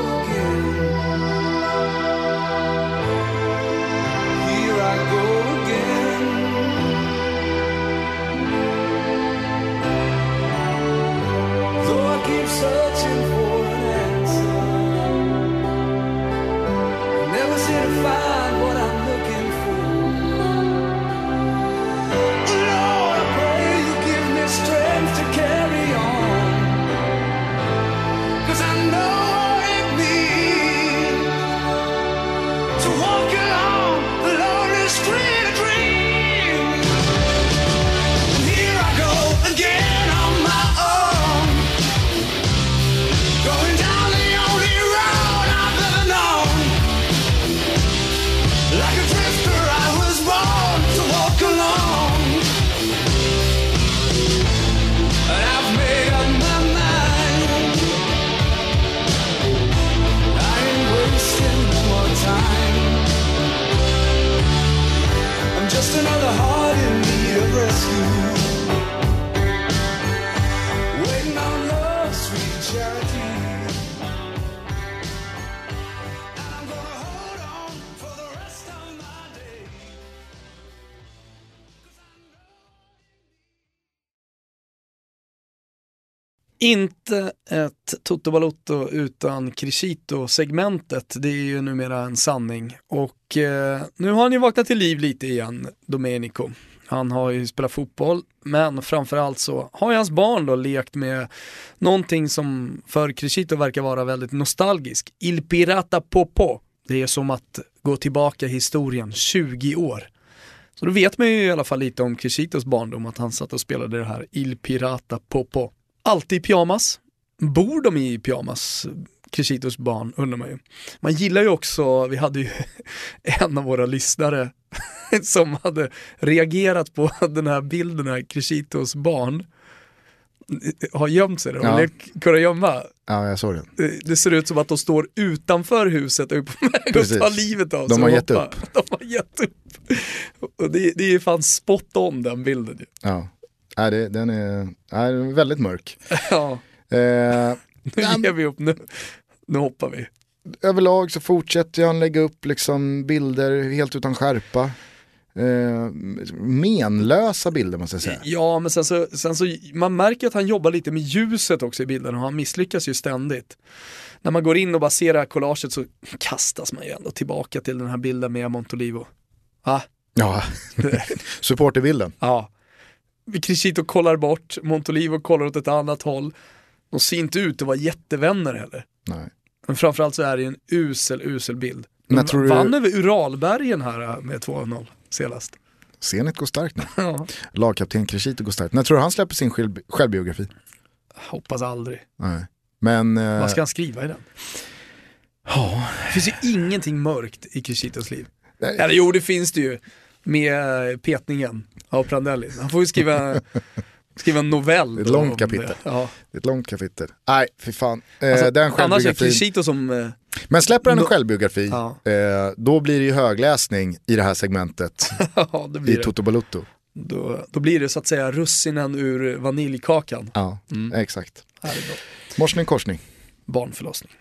Inte ett Toto Balotto utan Crescito-segmentet, det är ju numera en sanning. Och eh, nu har han ju vaknat till liv lite igen, Domenico. Han har ju spelat fotboll, men framförallt så har ju hans barn då lekt med någonting som för Crescito verkar vara väldigt nostalgisk. Il Pirata Popo. Det är som att gå tillbaka i historien 20 år. Så då vet man ju i alla fall lite om Crescitos barndom, att han satt och spelade det här Il Pirata Popo. Alltid i pyjamas. Bor de i pyjamas, Crescitos barn, undrar man ju. Man gillar ju också, vi hade ju en av våra lyssnare som hade reagerat på den här bilden här, Crescitos barn har gömt sig där, Ja. ja. kurragömma. Ja, jag såg. Det, det ser ut som att de står utanför huset och är på väg att ta livet av De sig har och gett upp. De har gett upp. Och det, det är fan spot on den bilden ju. Ja. Nej, det, den är, nej, väldigt mörk. Ja, Eh, nu ger vi upp, nu, nu hoppar vi. överlag så fortsätter han lägga upp liksom bilder helt utan skärpa. Eh, menlösa bilder måste jag säga. Ja, men sen så, sen så, man märker att han jobbar lite med ljuset också i bilden och han misslyckas ju ständigt. När man går in och bara ser det här collaget så kastas man ju ändå tillbaka till den här bilden med Montolivo. Ah, Ja, supporterbilden. ja. Crescito kollar bort, Montolivo kollar åt ett annat håll. De ser inte ut att vara jättevänner heller. Nej. Men framförallt så är det en usel, usel bild. Men De tror du- vann över Uralbergen här äh, med 2-0 senast. Zenit går starkt nu. Ja, Lagkapten Crescito går starkt. När tror du han släpper sin själv, självbiografi? hoppas aldrig. Nej. Men eh, Vad ska han skriva i den? ja, Det finns ju ingenting mörkt i Crescitos liv. Nej. Eller jo, det finns det ju. Med petningen av Prandelli. Han får ju skriva, skriva en novell. Ett då långt om kapitel. det. Ja. det är ett långt kapitel. Nej, fy fan. Eh, Alltså, den annars är. Crescito som... eh, Men släpper han en No- självbiografi, Ja. eh, då blir det ju högläsning i det här segmentet ja, det i blir det. Toto Balutto. Då, då blir det så att säga russinen ur vaniljkakan. Ja, Mm. exakt. Är. Morsning korsning. Barnförlossning.